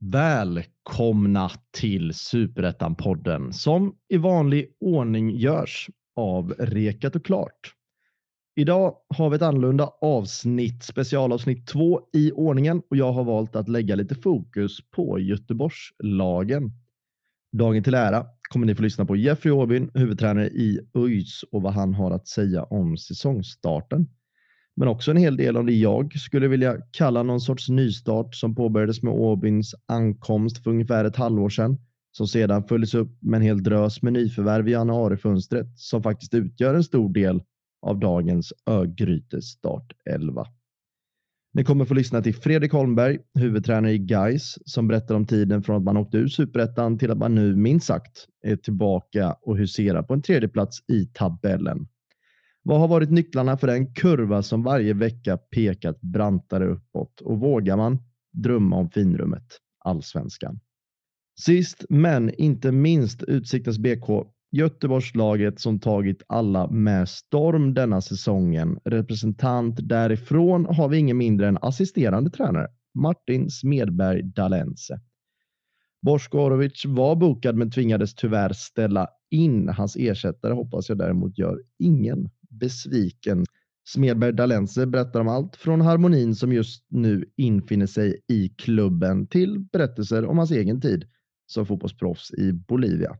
Välkomna till Superettan-podden som i vanlig ordning görs av Rekat och Klart. Idag har vi ett annorlunda avsnitt, specialavsnitt två i ordningen och jag har valt att lägga lite fokus på Göteborgslagen. Dagen till ära kommer ni få lyssna på Jeffrey Åbyn, huvudtränare i ÖIS och vad han har att säga om säsongstarten men också en hel del om det jag skulle vilja kalla någon sorts nystart som påbörjades med Åbyns ankomst för ungefär ett halvår sedan, som sedan följdes upp med en hel drös med nyförvärv i januarifönstret som faktiskt utgör en stor del av dagens Örgryte start 11. Ni kommer få lyssna till Fredrik Holmberg, huvudtränare i Gais, som berättar om tiden från att man åkte ur superettan till att man nu minst sagt är tillbaka och huserar på en tredjeplats i tabellen. Vad har varit nycklarna för den kurva som varje vecka pekat brantare uppåt och vågar man drömma om finrummet allsvenskan? Sist men inte minst Utsiktens BK Göteborgslaget som tagit alla med storm denna säsongen. Representant därifrån har vi ingen mindre än assisterande tränare Martin Smedberg Dalense. Bosko Orovic var bokad men tvingades tyvärr ställa in. Hans ersättare hoppas jag däremot gör ingen besviken. Smedberg Dalense berättar om allt från harmonin som just nu infinner sig i klubben till berättelser om hans egen tid som fotbollsproffs i Bolivia.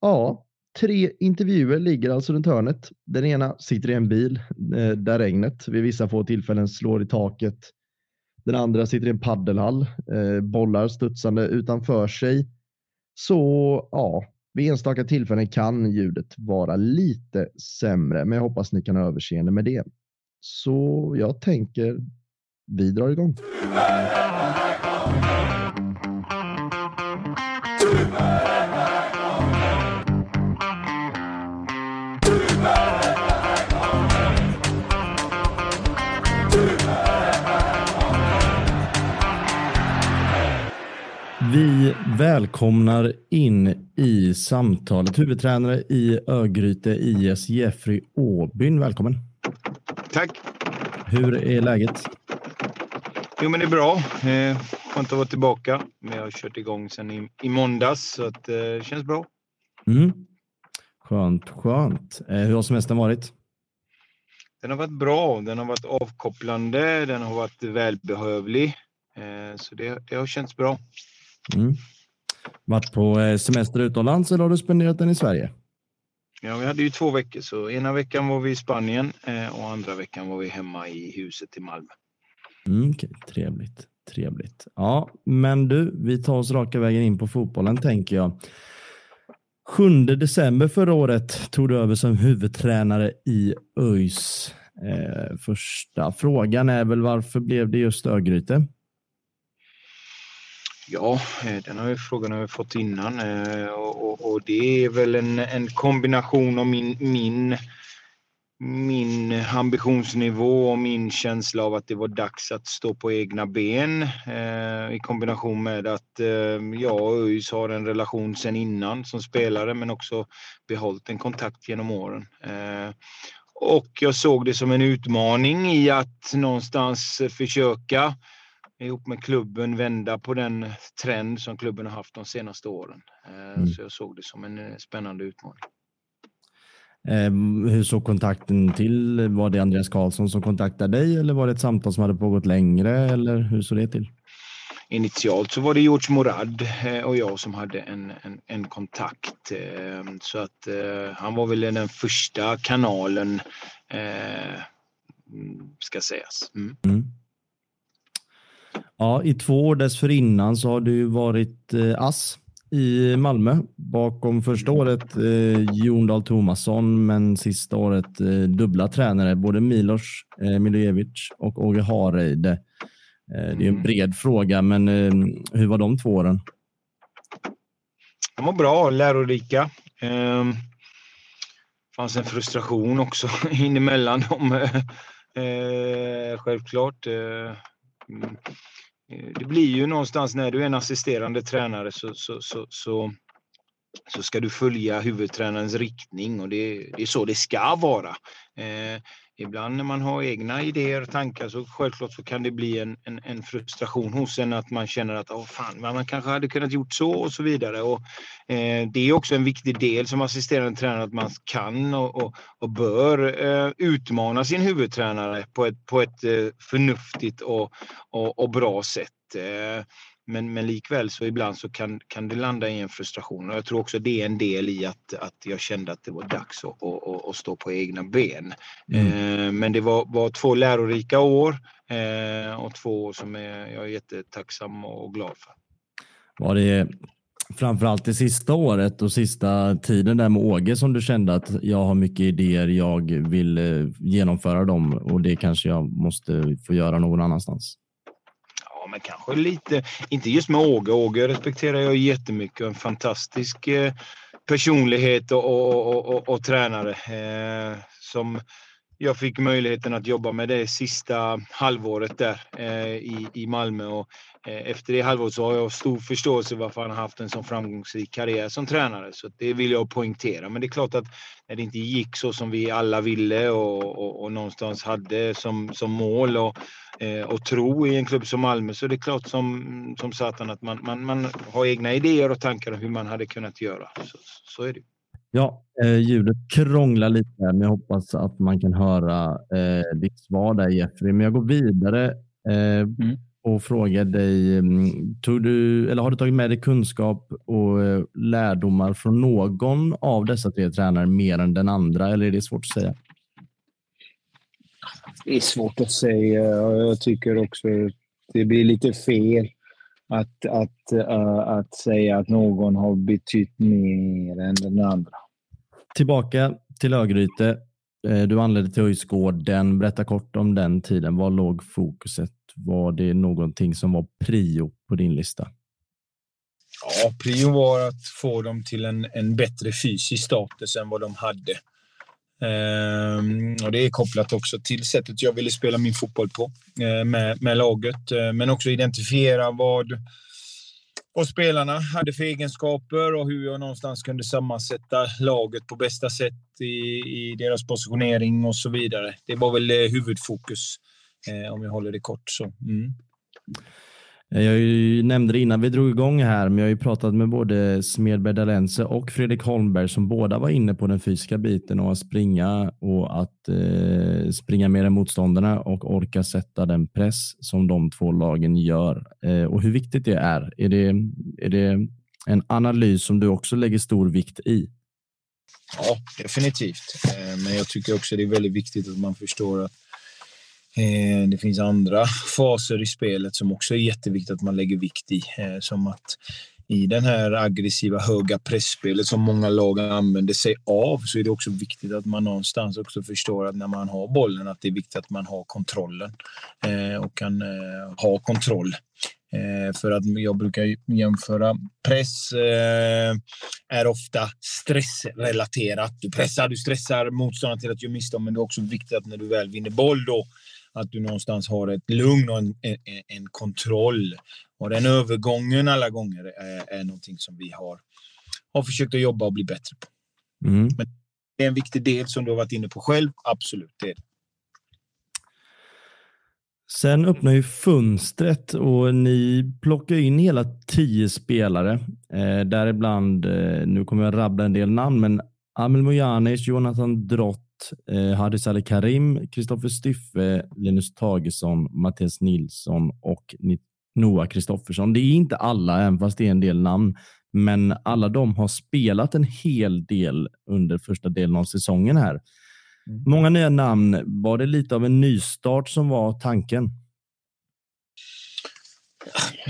Ja, tre intervjuer ligger alltså runt hörnet. Den ena sitter i en bil eh, där regnet vid vissa få tillfällen slår i taket. Den andra sitter i en paddelhall, eh, bollar studsande utanför sig. Så ja, vid enstaka tillfällen kan ljudet vara lite sämre, men jag hoppas ni kan ha överseende med det. Så jag tänker vi drar igång. Vi välkomnar in i samtalet huvudtränare i Örgryte IS, Jeffrey Åbyn. Välkommen! Tack! Hur är läget? Jo, men det är bra. Eh, skönt att vara tillbaka. Vi har kört igång sedan i, i måndags så att, eh, det känns bra. Mm. Skönt, skönt. Eh, hur har semestern varit? Den har varit bra. Den har varit avkopplande. Den har varit välbehövlig. Eh, så det, det har känts bra. Mm. Varit på eh, semester utomlands eller har du spenderat den i Sverige? Ja, vi hade ju två veckor, så ena veckan var vi i Spanien eh, och andra veckan var vi hemma i huset i Malmö. Mm, okay. Trevligt, trevligt. Ja, men du, vi tar oss raka vägen in på fotbollen tänker jag. 7 december förra året tog du över som huvudtränare i ÖIS. Eh, första frågan är väl varför blev det just Örgryte? Ja, eh, den har ju frågan har vi fått innan eh, och, och, och, det är väl en, en kombination av min, min, min ambitionsnivå och min känsla av att det var dags att stå på egna ben eh, i kombination med att eh, jag och ÖIS har en relation sen innan som spelare men också behållit en kontakt genom åren. Eh, och jag såg det som en utmaning i att någonstans försöka ihop med klubben vända på den trend som klubben har haft de senaste åren. Eh, mm. Så jag såg det som en eh, spännande utmaning. Eh, hur såg kontakten till? Var det Andreas Karlsson som kontaktade dig eller var det ett samtal som hade pågått längre eller hur såg det till? Initialt så var det George Morad och jag som hade en, en, en kontakt. Så att han var väl den första kanalen ska sägas. Mm. Mm. Ja, i två år dessförinnan så har du varit eh, ass i Malmö. Bakom första året eh, Jon Dahl Tomasson, men sista året eh, dubbla tränare, både Milos eh, Milojevic och Åge Hareide. Eh, det är en mm. bred fråga, men eh, hur var de två åren? De var bra, lärorika. Eh, fanns en frustration också in emellan dem. Eh, självklart. Mm. Eh, det blir ju någonstans när du är en assisterande tränare så, så, så, så så ska du följa huvudtränarens riktning och det, det är så det ska vara. Eh, ibland när man har egna idéer och tankar så självklart så kan det bli en, en, en frustration hos en att man känner att oh, fan, man kanske hade kunnat gjort så och så vidare. Och, eh, det är också en viktig del som assisterande tränare att man kan och, och, och bör eh, utmana sin huvudtränare på ett, på ett eh, förnuftigt och, och, och bra sätt. Eh, men, men likväl så ibland så kan, kan det landa i en frustration och jag tror också det är en del i att, att jag kände att det var dags att, att, att stå på egna ben. Mm. Eh, men det var, var två lärorika år eh, och två år som är, jag är jättetacksam och glad för. Var det framförallt det sista året och sista tiden där med Åge som du kände att jag har mycket idéer, jag vill eh, genomföra dem och det kanske jag måste få göra någon annanstans? Men kanske lite, inte just med Åge. Åge respekterar jag jättemycket en fantastisk eh, personlighet och, och, och, och, och tränare eh, som jag fick möjligheten att jobba med det sista halvåret där eh, i, i Malmö. Och, eh, efter det halvåret så har jag stor förståelse varför han har haft en så framgångsrik karriär som tränare. Så det vill jag poängtera. Men det är klart att när det inte gick så som vi alla ville och, och, och någonstans hade som, som mål och, eh, och tro i en klubb som Malmö så det är klart som, som satan att man, man, man har egna idéer och tankar om hur man hade kunnat göra. Så, så är det. Ja, eh, ljudet krånglar lite här, men jag hoppas att man kan höra eh, ditt svar där Jeffrey. Men jag går vidare eh, mm. och frågar dig. Mm, tog du, eller har du tagit med dig kunskap och eh, lärdomar från någon av dessa tre tränare mer än den andra? Eller är det svårt att säga? Det är svårt att säga. Jag tycker också att det blir lite fel att, att, uh, att säga att någon har betytt mer än den andra. Tillbaka till Örgryte. Eh, du anlände till Öjsgården. Berätta kort om den tiden. Var låg fokuset? Var det någonting som var prio på din lista? Ja, prio var att få dem till en, en bättre fysisk status än vad de hade. Ehm, och Det är kopplat också till sättet jag ville spela min fotboll på ehm, med, med laget, ehm, men också identifiera vad vad spelarna hade för egenskaper och hur jag någonstans kunde sammansätta laget på bästa sätt i, i deras positionering och så vidare. Det var väl eh, huvudfokus eh, om jag håller det kort. Så, mm. Jag nämnde det innan vi drog igång här, men jag har ju pratat med både Smedberg Dalense och Fredrik Holmberg som båda var inne på den fysiska biten och att springa och att eh, springa mer än motståndarna och orka sätta den press som de två lagen gör eh, och hur viktigt det är. Är det, är det en analys som du också lägger stor vikt i? Ja, definitivt. Eh, men jag tycker också det är väldigt viktigt att man förstår att Eh, det finns andra faser i spelet som också är jätteviktigt att man lägger vikt i. Eh, som att i den här aggressiva höga pressspelet som många lag använder sig av så är det också viktigt att man någonstans också förstår att när man har bollen att det är viktigt att man har kontrollen eh, och kan ha kontroll. För att jag brukar jämföra press är ofta stressrelaterat. Du pressar, du stressar motståndaren till att göra misstag men det är också viktigt att när du väl vinner boll då att du någonstans har ett lugn och en, en, en kontroll. Och den övergången alla gånger är, är någonting som vi har, har försökt att jobba och bli bättre på. Mm. Men det är en viktig del som du har varit inne på själv. Absolut, det är det. Sen öppnar ju fönstret och ni plockar in hela tio spelare. Eh, däribland, eh, nu kommer jag rabbla en del namn, men Amel Mojanic, Jonathan Drott, eh, Hadis Ali Karim, Kristoffer Styffe, Linus Tagesson, Mattias Nilsson och Noah Kristoffersson. Det är inte alla, även fast det är en del namn, men alla de har spelat en hel del under första delen av säsongen här. Mm. Många nya namn. Var det lite av en nystart som var tanken?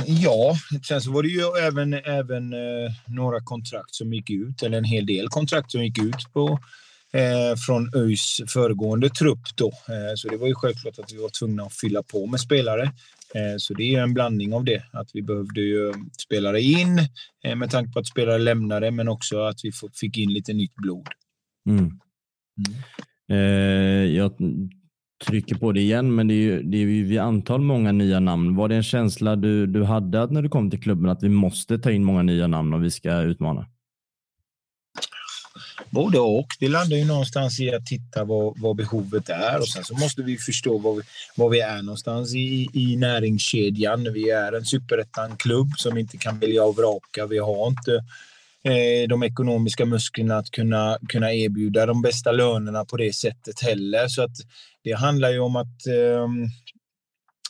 Ja, sen så var det ju även, även eh, några kontrakt som gick ut, eller en hel del kontrakt som gick ut på eh, från ÖIS föregående trupp. Då. Eh, så det var ju självklart att vi var tvungna att fylla på med spelare. Eh, så det är en blandning av det. Att vi behövde ju spelare in eh, med tanke på att spelare lämnade, men också att vi fick in lite nytt blod. Mm. Mm. Eh, jag trycker på det igen, men det är ju, det är ju vid antal många nya namn. Var det en känsla du, du hade när du kom till klubben att vi måste ta in många nya namn om vi ska utmana? Både och. Det landar ju någonstans i att titta vad, vad behovet är och sen så måste vi förstå var vi, var vi är någonstans i, i näringskedjan. Vi är en superettan-klubb som inte kan välja och vraka. Vi har inte eh, de ekonomiska musklerna att kunna, kunna erbjuda de bästa lönerna på det sättet heller. Så att det handlar ju om att eh,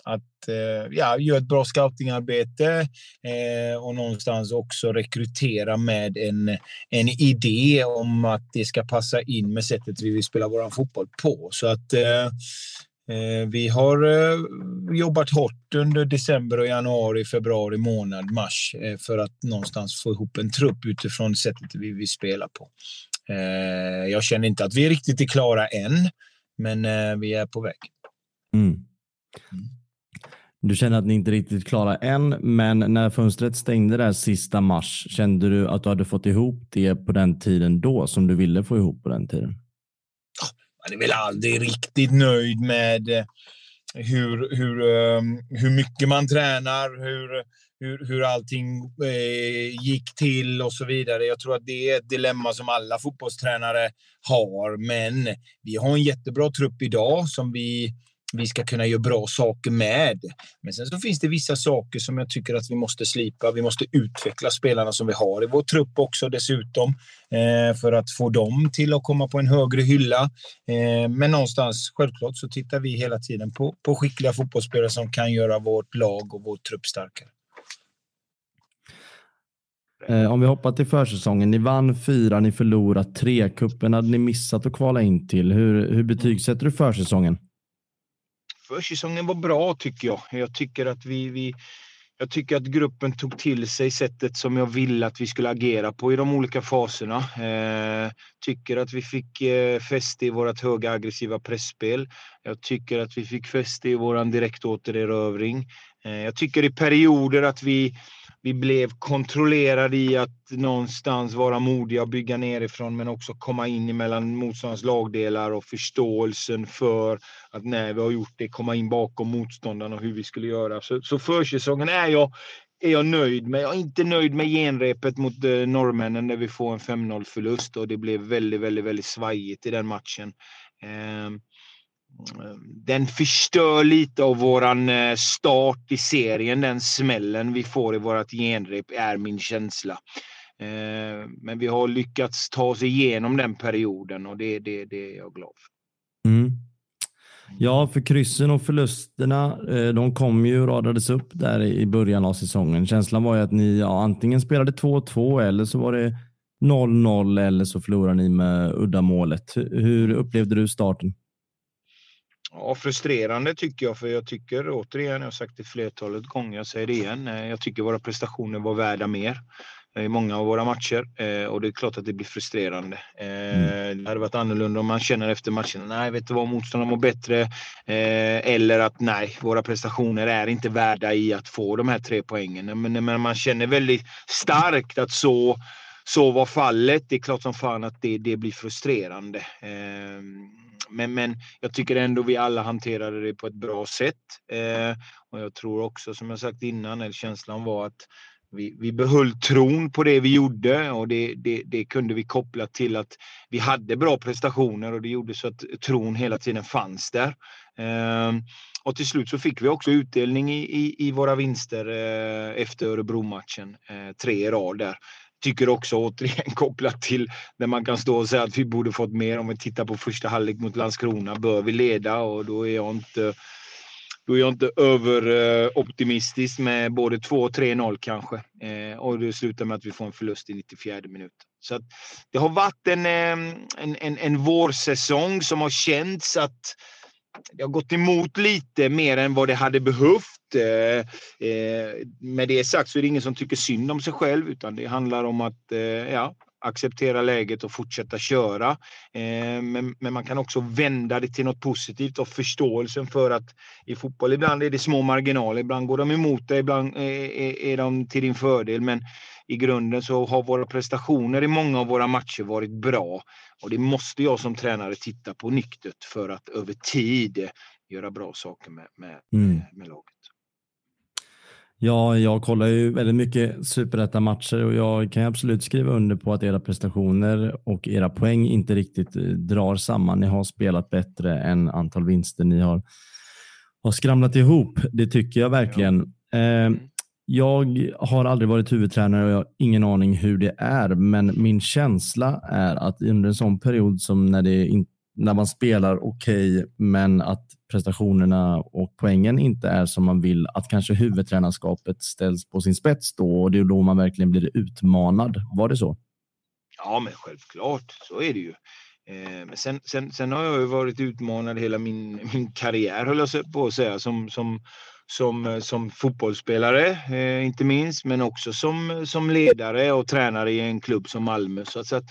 att eh, ja, göra ett bra scoutingarbete eh, och någonstans också rekrytera med en, en idé om att det ska passa in med sättet vi vill spela vår fotboll på. Så att eh, eh vi har eh, jobbat hårt under december och januari, februari månad, mars eh, för att någonstans få ihop en trupp utifrån sättet vi vill spela på. Jag känner inte att vi riktigt är klara än, men vi är på väg. Mm. Du känner att ni inte riktigt klarar än, men när fönstret stängde där sista mars, kände du att du hade fått ihop det på den tiden då som du ville få ihop på den tiden? Man är väl aldrig riktigt nöjd med eh, hur, hur, ehm, hur mycket man tränar, hur, hur, hur allting eh, gick till och så vidare. Jag tror att det är ett dilemma som alla fotbollstränare har, men vi har en jättebra trupp idag som vi vi ska kunna göra bra saker med. Men sen så finns det vissa saker som jag tycker att vi måste slipa. Vi måste utveckla spelarna som vi har i vår trupp också dessutom eh, för att få dem till att komma på en högre hylla. Eh, men någonstans, självklart, så tittar vi hela tiden på, på skickliga fotbollsspelare som kan göra vårt lag och vår trupp starkare. Eh, om vi hoppar till försäsongen. Ni vann fyra, ni förlorade tre. Kuppen hade ni missat att kvala in till. Hur, hur betygsätter du försäsongen? Försäsongen var bra tycker jag. Jag tycker att vi, vi jag tycker att gruppen tog till sig sättet som jag ville att vi skulle agera på i de olika faserna. Eh, tycker att vi fick eh, fäste i vårt höga aggressiva pressspel. Jag tycker att vi fick fäste i vår direktåtererövring. Eh, jag tycker i perioder att vi vi blev kontrollerade i att någonstans vara modiga och bygga nerifrån men också komma in mellan motståndarens lagdelar och förståelsen för att när vi har gjort det komma in bakom motståndarna och hur vi skulle göra. Så, så försäsongen är jag, är jag nöjd med. Jag är inte nöjd med genrepet mot eh, norrmännen där vi får en 5-0 förlust och det blev väldigt, väldigt, väldigt svajigt i den matchen. Eh, den förstör lite av våran eh, start i serien. Den smällen vi får i vårt genrep är min känsla. Eh, men vi har lyckats ta oss igenom den perioden och det, det, det är jag glad för. Mm. Ja, för kryssen och förlusterna, eh, de kom ju och radades upp där i början av säsongen. Känslan var ju att ni ja, antingen spelade 2-2 eller så var det 0-0 eller så förlorade ni med uddamålet. Hur upplevde du starten? Ja, frustrerande tycker jag, för jag tycker återigen, jag har sagt det flertalet gånger, jag säger det igen, eh, jag tycker våra prestationer var värda mer i många av våra matcher eh, och det är klart att det blir frustrerande. Eh, mm. Det hade varit annorlunda om man känner efter matchen, nej vet du vad, motståndarna mår bättre. Eller att nej, våra prestationer är inte värda i att få de här tre poängen. Men man känner väldigt starkt att så, så var fallet. Det är klart som fan att det, det blir frustrerande ehm, men, men jag tycker ändå vi alla hanterade det på ett bra sätt. Eh, och jag tror också, som jag sagt innan, eller känslan var att vi, vi behöll tron på det vi gjorde och det, det, det, kunde vi koppla till att vi hade bra prestationer och det gjorde så att tron hela tiden fanns där. Eh, och till slut så fick vi också utdelning i, i, i våra vinster eh, efter Örebro-matchen. Eh, tre i rad där tycker också återigen kopplat till när man kan stå och säga att vi borde fått mer. Om vi tittar på första halvlek mot Landskrona bör vi leda och då är jag inte då är jag inte överoptimistisk med både 2 och 3-0 kanske. Eh, och det slutar med att vi får en förlust i 94 minuten. Så det har varit en, eh, en, en, en vårsäsong som har känts att det har gått emot lite mer än vad det hade behövt. Eh, eh, med det sagt så är det ingen som tycker synd om sig själv utan det handlar om att eh, ja, acceptera läget och fortsätta köra. Men, men, man kan också vända det till något positivt och förståelsen för att i fotboll ibland är det små marginaler, ibland går de emot dig, ibland är, är de till din fördel. Men i grunden så har våra prestationer i många av våra matcher varit bra. Och det måste jag som tränare titta på nyktert för att över tid göra bra saker med, med, mm. med laget. Ja, jag kollar ju väldigt mycket superettan-matcher och jag kan absolut skriva under på att era prestationer och era poäng inte riktigt eh, drar samman. Ni har spelat bättre än antal vinster ni har, har skramlat ihop. Det tycker jag verkligen. Ja. Eh, jag har aldrig varit huvudtränare och jag har ingen aning hur det är, men min känsla är att under en sån period som när, det in, när man spelar okej, okay, men att prestationerna och poängen inte är som man vill, att kanske huvudtränarskapet ställs på sin spets då och det är då man verkligen blir utmanad. Var det så? Ja, men självklart, så är det ju. Eh, men sen, sen, sen har jag ju varit utmanad hela min, min karriär, höll jag på att säga, som, som, som, eh, som fotbollsspelare, eh, inte minst, men också som, eh, som ledare och tränare i en klubb som Malmö. Så att, så att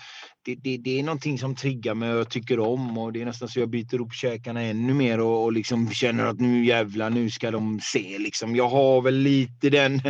det, det, det, är någonting som triggar mig och jag tycker om och det är nästan så jag byter upp käkarna ännu mer och, och liksom känner att nu jävlar, nu ska de se liksom. Jag har väl lite den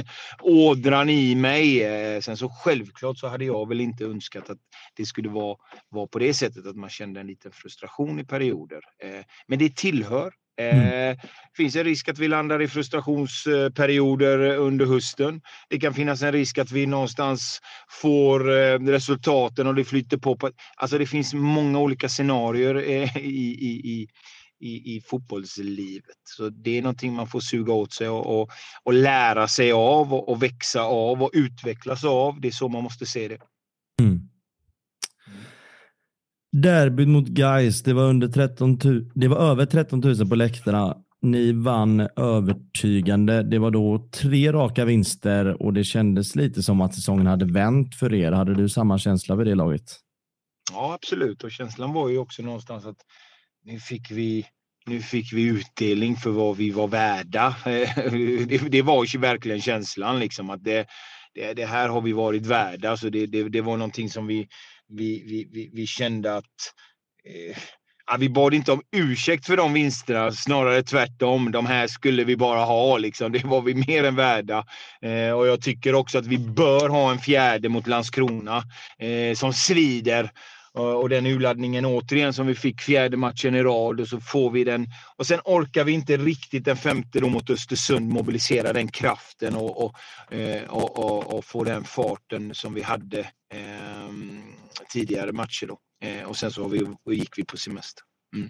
ådran i mig. Eh, sen så självklart så hade jag väl inte önskat att det skulle vara, vara på det sättet att man kände en liten frustration i perioder. Eh, men det tillhör Mm. Eh, finns en risk att vi landar i frustrationsperioder eh, under hösten. Det kan finnas en risk att vi någonstans får eh, resultaten och det flyter på. på alltså det finns många olika scenarier eh, i, i, i i, i fotbollslivet. Så det är någonting man får suga åt sig och, och, och lära sig av och, och, växa av och utvecklas av. Det är så man måste se det. Mm. Derbyt mot Guys, det var, under 13 det var över 13 000 på läktarna. Ni vann övertygande. Det var då tre raka vinster och det kändes lite som att säsongen hade vänt för er. Hade du samma känsla vid det laget? Ja, absolut. Och känslan var ju också någonstans att nu fick vi nu fick vi utdelning för vad vi var värda. det, det var ju verkligen känslan liksom att det, det, det, här har vi varit värda. Så det, det, det var någonting som vi, vi, vi, vi, vi kände att eh, ja, vi bad inte om ursäkt för de vinsterna, snarare tvärtom. De här skulle vi bara ha, liksom. det var vi mer än värda. Eh, och jag tycker också att vi bör ha en fjärde mot Landskrona eh, som svider. Och den urladdningen återigen som vi fick fjärde matchen i rad och så får vi den. Och sen orkar vi inte riktigt den femte då mot Östersund mobilisera den kraften och, och, eh, och, och, och få den farten som vi hade eh, tidigare matcher. Då. Eh, och sen så vi, gick vi på semester. Mm.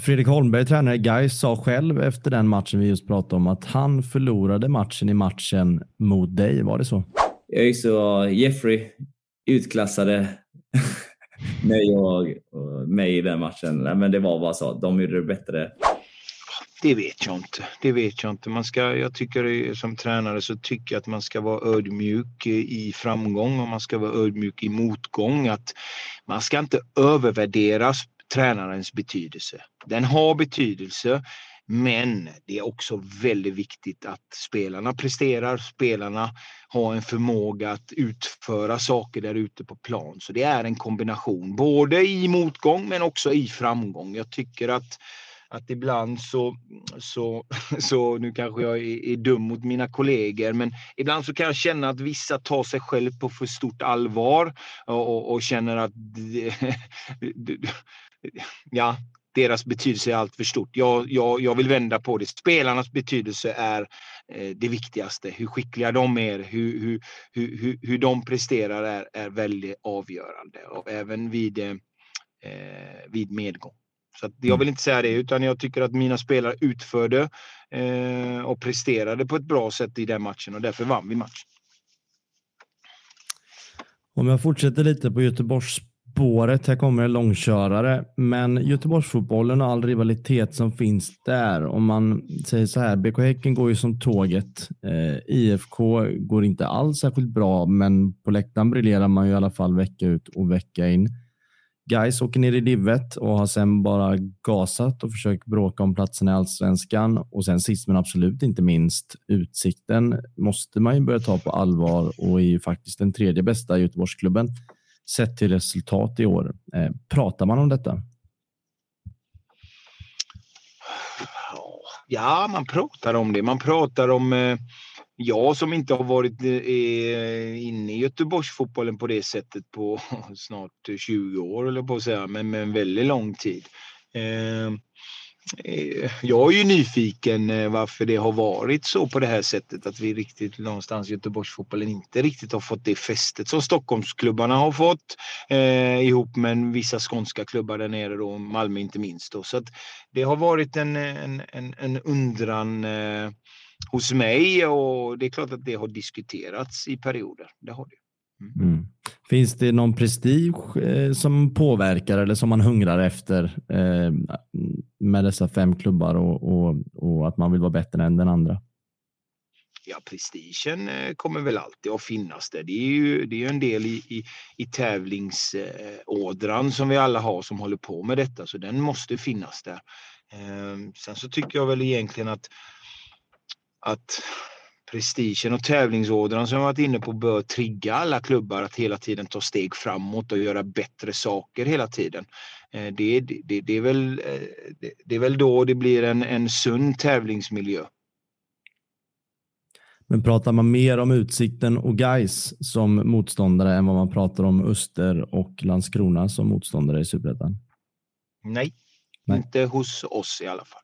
Fredrik Holmberg, tränare i Gais, sa själv efter den matchen vi just pratade om att han förlorade matchen i matchen mot dig. Var det så? Jag så Jeffrey utklassade mig och, och mig i den matchen. Men det var bara så. De gjorde det bättre. Det vet jag inte. Det vet jag inte. Man ska, jag tycker som tränare så tycker jag att man ska vara ödmjuk i framgång och man ska vara ödmjuk i motgång. Att man ska inte övervärdera tränarens betydelse. Den har betydelse. Men det är också väldigt viktigt att spelarna presterar, spelarna har en förmåga att utföra saker där ute på plan. Så det är en kombination, både i motgång men också i framgång. Jag tycker att att ibland så, så, så nu kanske jag är, är, dum mot mina kollegor, men ibland så kan jag känna att vissa tar sig själv på för stort allvar och, och, och känner att ja, deras betydelse är allt för stort. Jag, jag, jag vill vända på det. Spelarnas betydelse är eh, det viktigaste. Hur skickliga de är, hur, hur, hur, hur de presterar är, är väldigt avgörande. Och även vid, eh, vid medgång. Så jag mm. vill inte säga det, utan jag tycker att mina spelare utförde eh, och presterade på ett bra sätt i den matchen och därför vann vi matchen. Om jag fortsätter lite på Göteborgsspåret, här kommer en långkörare, men Göteborgsfotbollen och all rivalitet som finns där, om man säger så här, BK Häcken går ju som tåget, eh, IFK går inte alls särskilt bra, men på läktaren briljerar man ju i alla fall vecka ut och vecka in. Guys åker ner i divet och har sen bara gasat och försökt bråka om platsen i allsvenskan. Och sen sist men absolut inte minst, Utsikten måste man ju börja ta på allvar och är ju faktiskt den tredje bästa Göteborgsklubben sett till resultat i år. Eh, pratar man om detta? Ja, man pratar om det. Man pratar om eh jag som inte har varit eh, inne i Göteborgsfotbollen på det sättet på snart 20 år, eller på att säga, men med en väldigt lång tid. Ehm, eh, jag är ju nyfiken eh, varför det har varit så på det här sättet att vi riktigt någonstans Göteborgsfotbollen inte riktigt har fått det fästet som Stockholmsklubbarna har fått eh, ihop med vissa skånska klubbar där nere då, Malmö inte minst. Då. Så att det har varit en, en, en, en undran eh, hos mig och det är klart att det har diskuterats i perioder. Det har det. Mm. mm. Finns det någon prestige eh, som påverkar eller som man hungrar efter eh, med dessa fem klubbar och, och, och, att man vill vara bättre än den andra? Ja, prestigen eh, kommer väl alltid att finnas där. Det är ju det är en del i, i, i tävlingsådran som vi alla har som håller på med detta, så den måste finnas där. Sen så tycker jag väl egentligen att, att prestigen och tävlingsådran som jag varit inne på bör trigga alla klubbar att hela tiden ta steg framåt och göra bättre saker hela tiden. Eh, det, det, det är, väl, eh, det är väl då det blir en, en sund tävlingsmiljö. Men pratar man mer om Utsikten och Geis som motståndare än vad man pratar om Öster och Landskrona som motståndare i Superettan? Nej, Nej, inte hos oss i alla fall.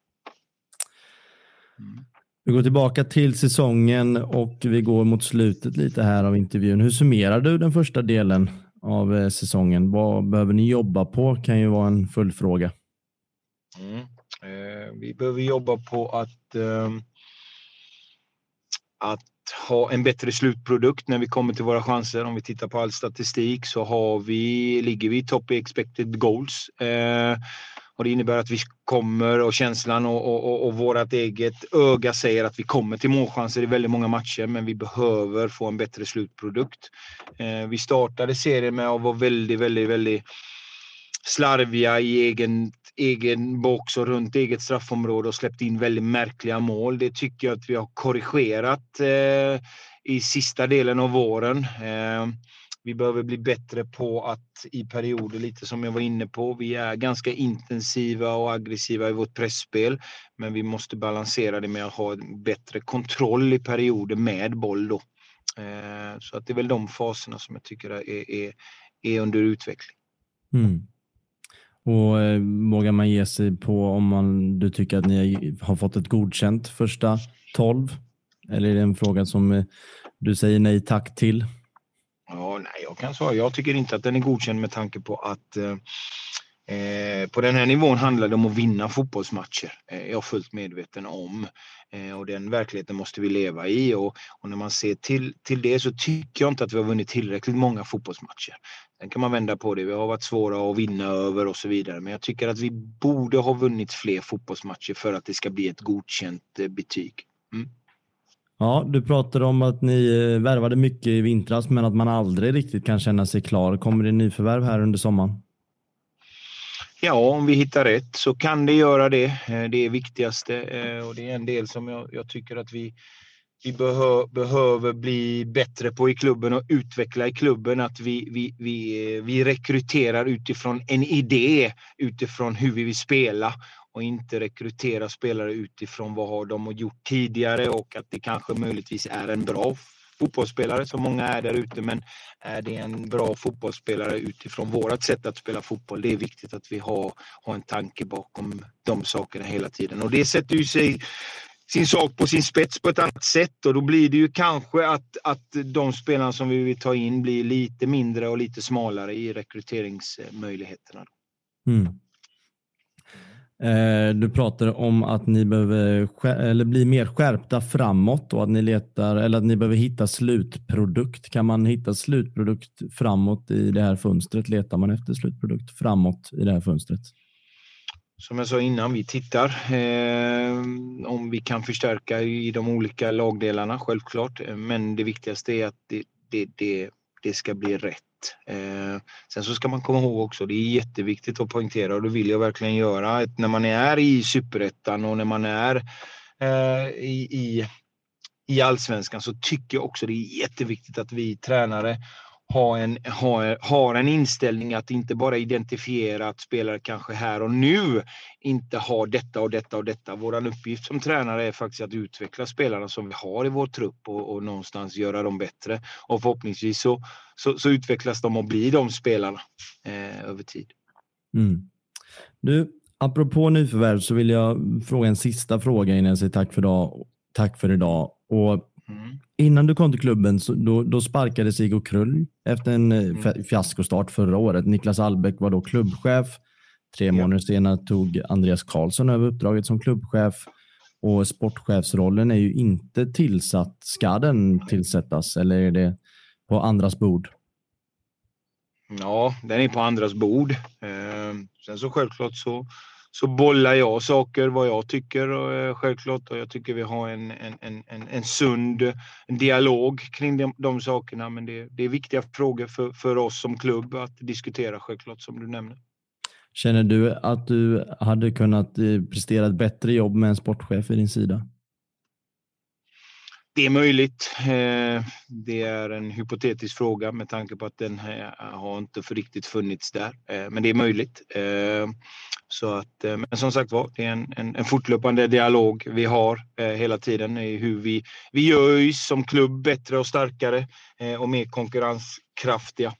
Mm. Vi går tillbaka till säsongen och vi går mot slutet lite här av intervjun. Hur summerar du den första delen av eh, säsongen? Vad behöver ni jobba på? kan ju vara en följdfråga. Mm. Eh, vi behöver jobba på att, eh, att ha en bättre slutprodukt när vi kommer till våra chanser. Om vi tittar på all statistik så har vi, ligger vi i topp i expected goals. Eh, och det innebär att vi kommer och känslan och, och, och, och vårt eget öga säger att vi kommer till målchanser i väldigt många matcher, men vi behöver få en bättre slutprodukt. Eh, vi startade serien med att vara väldigt, väldigt, väldigt slarviga i egen, egen box och runt eget straffområde och släppt in väldigt märkliga mål. Det tycker jag att vi har korrigerat eh, i sista delen av våren. Eh, vi behöver bli bättre på att i perioder, lite som jag var inne på, vi är ganska intensiva och aggressiva i vårt pressspel, men vi måste balansera det med att ha bättre kontroll i perioder med boll då. Eh, så att det är väl de faserna som jag tycker är, är, är under utveckling. Mm. Och eh, vågar man ge sig på om man, du tycker att ni har fått ett godkänt första 12? Eller är det en fråga som eh, du säger nej tack till? Ja, nej, jag kan svara. Jag tycker inte att den är godkänd med tanke på att eh, eh på den här nivån handlar det om att vinna fotbollsmatcher. Eh, jag är fullt medveten om. Eh, och den verkligheten måste vi leva i. Och, och, när man ser till, till det så tycker jag inte att vi har vunnit tillräckligt många fotbollsmatcher. Sen kan man vända på det. Vi har varit svåra att vinna över och så vidare. Men jag tycker att vi borde ha vunnit fler fotbollsmatcher för att det ska bli ett godkänt eh, betyg. Mm. Ja, du pratade om att ni eh, värvade mycket i vintras, men att man aldrig riktigt kan känna sig klar. Kommer det nyförvärv här under sommaren? Ja, om vi hittar rätt så kan det göra det. Eh, det är viktigaste eh, och det är en del som jag, jag tycker att vi, vi behö, behöver bli bättre på i klubben och utveckla i klubben. Att vi, vi, vi, vi rekryterar utifrån en idé, utifrån hur vi vill spela och inte rekrytera spelare utifrån vad har de gjort tidigare och att det kanske möjligtvis är en bra fotbollsspelare som många är där ute. Men är det en bra fotbollsspelare utifrån vårt sätt att spela fotboll? Det är viktigt att vi har, har en tanke bakom de sakerna hela tiden och det sätter ju sig sin sak på sin spets på ett annat sätt och då blir det ju kanske att, att de spelarna som vi vill ta in blir lite mindre och lite smalare i rekryteringsmöjligheterna. Mm. Eh, du pratar om att ni behöver eller bli mer skärpta framåt och att ni letar eller att ni behöver hitta slutprodukt. Kan man hitta slutprodukt framåt i det här fönstret? Letar man efter slutprodukt framåt i det här fönstret? Som jag sa innan, vi tittar eh, om vi kan förstärka i de olika lagdelarna, självklart. Men det viktigaste är att det, det, det, det ska bli rätt. Eh, sen så ska man komma ihåg också, det är jätteviktigt att poängtera och det vill jag verkligen göra, att när man är i superettan och när man är eh, i, i, i allsvenskan så tycker jag också det är jätteviktigt att vi tränare ha en, ha, har en inställning att inte bara identifiera att spelare kanske här och nu inte har detta och detta och detta. Vår uppgift som tränare är faktiskt att utveckla spelarna som vi har i vår trupp och, och någonstans göra dem bättre. Och förhoppningsvis så, så, så utvecklas de och blir de spelarna eh, över tid. Mm. Du, apropå nyförvärv så vill jag fråga en sista fråga innan jag säger tack för idag. Tack för idag. Och mm. Innan du kom till klubben så då, då sparkades Igor Krull efter en eh, mm. fiaskostart förra året. Niklas Allbäck var då klubbchef. Tre månader senare tog Andreas Karlsson över uppdraget som klubbchef och sportchefsrollen är ju inte tillsatt. Ska den tillsättas eller är det på andras bord? Ja, den är på andras bord. Eh, sen så självklart så, så bollar jag saker vad jag tycker och, eh, självklart och jag tycker vi har en, en, en, en sund dialog kring de, de sakerna. Men det, det är viktiga frågor för, för oss som klubb att diskutera självklart som du nämner. Känner du att du hade kunnat eh, prestera ett bättre jobb med en sportchef i din sida? Det är möjligt. Eh, det är en hypotetisk fråga med tanke på att den har inte för riktigt funnits där. Eh, men det är möjligt. Så att, men som sagt var, det är en, en, en fortlöpande dialog vi har hela tiden i hur vi, vi gör oss som klubb bättre och starkare och mer konkurrenskraftiga.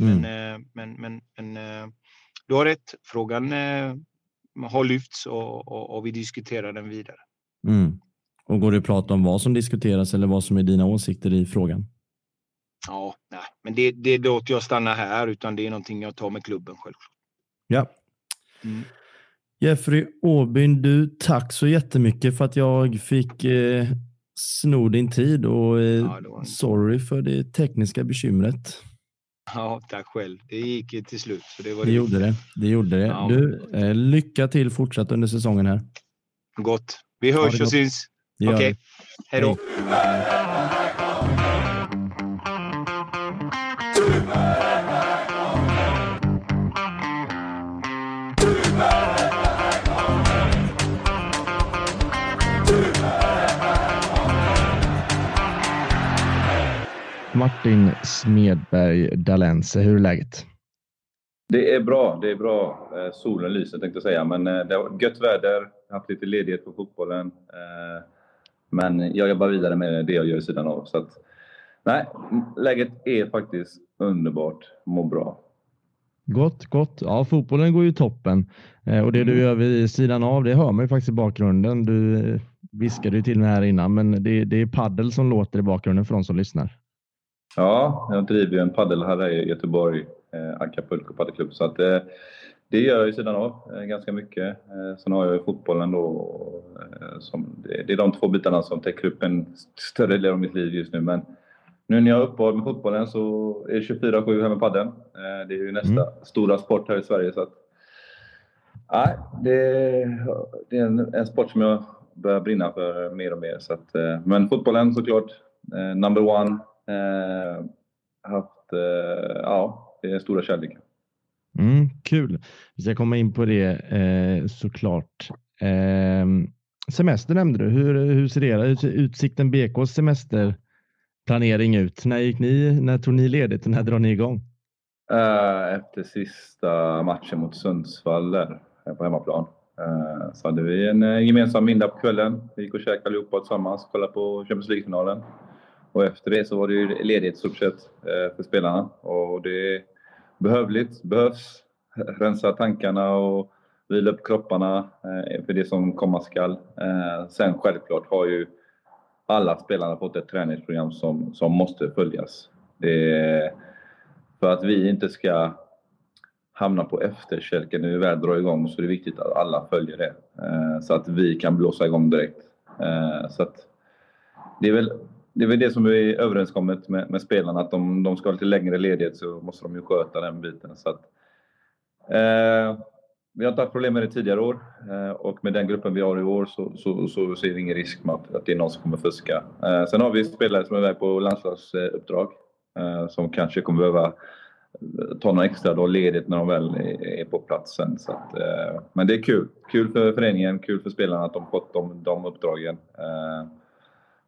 Mm. Men, men, men, men du har rätt. Frågan eh, har lyfts och, och, och, vi diskuterar den vidare. Mm. Och Går det att prata om vad som diskuteras eller vad som är dina åsikter i frågan? Ja, nej, men det, det låter jag stanna här utan det är någonting jag tar med klubben självklart. Ja. Mm. Jeffrey Åbyn, du tack så jättemycket för att jag fick eh, sno din tid och eh, ja, sorry för det tekniska bekymret. Ja, tack själv. Det gick ju till slut. Så det var det, det gjorde det. Det gjorde det. Ja. Du, eh, lycka till fortsatt under säsongen här. Gott. Vi hörs och syns. Okej. Okay. Hej då. Martin Smedberg Dalense, hur är läget? Det är bra. Det är bra. Eh, solen lyser tänkte jag säga, men eh, det har gött väder. Jag har haft lite ledighet på fotbollen. Eh, men jag jobbar vidare med det jag gör i sidan av. Så att, nej, läget är faktiskt underbart. Mår bra. Gott, gott. Ja, fotbollen går ju toppen och det du mm. gör vid sidan av, det hör man ju faktiskt i bakgrunden. Du viskade ju till mig här innan, men det, det är paddel som låter i bakgrunden för de som lyssnar. Ja, jag driver ju en paddelhall i Göteborg, eh, Acapulco paddelklubb. Så att, eh, det gör jag i sidan av eh, ganska mycket. Eh, sen har jag ju fotbollen då. Eh, som, det, är de två bitarna som täcker upp en större del av mitt liv just nu. Men nu när jag har uppehåll med fotbollen så är det 24-7 här med paddeln. Eh, det är ju nästa mm. stora sport här i Sverige. Så att, nej, det, det är en, en, sport som jag börjar brinna för mer och mer. Så att, men fotbollen såklart, number one. Haft, ja, det är stora kärleken. Mm, kul. Vi ska komma in på det eh, såklart. Eh, semester nämnde du. Hur, hur ser era, Utsikten BKs semesterplanering ut? När gick ni? När tog ni ledigt och när drar ni igång? Eh, efter sista matchen mot Sundsvall där, eh, på hemmaplan. eh, så hade vi en eh, gemensam middag på kvällen. Vi gick och käkade allihopa tillsammans, kollade på Champions League-finalen. Och efter det så var det ju ledigt stort sett eh, för spelarna. Och det behövligt, behövs. Rensa tankarna och vila upp kropparna eh, för det som komma skall. Eh, sen självklart har ju alla spelarna fått ett träningsprogram som, som måste följas. Det för att vi inte ska hamna på efterkälken när vi väl drar igång så är det viktigt att alla följer det. Eh, så att vi kan blåsa igång direkt. Så att det är väl det är väl det som är överenskommet med, med spelarna, att om de ska ha lite längre ledighet så måste de ju sköta den biten. Så att, eh, vi har inte haft problem med det tidigare år eh, och med den gruppen vi har i år så, så, så ser vi ingen risk med att, att det är någon som kommer fuska. Eh, sen har vi spelare som är iväg på landslagsuppdrag eh, som kanske kommer behöva eh, ta några extra dag ledigt när de väl är på plats sen. Så att, eh, men det är kul. Kul för föreningen, kul för spelarna att de fått de, de uppdragen. Eh,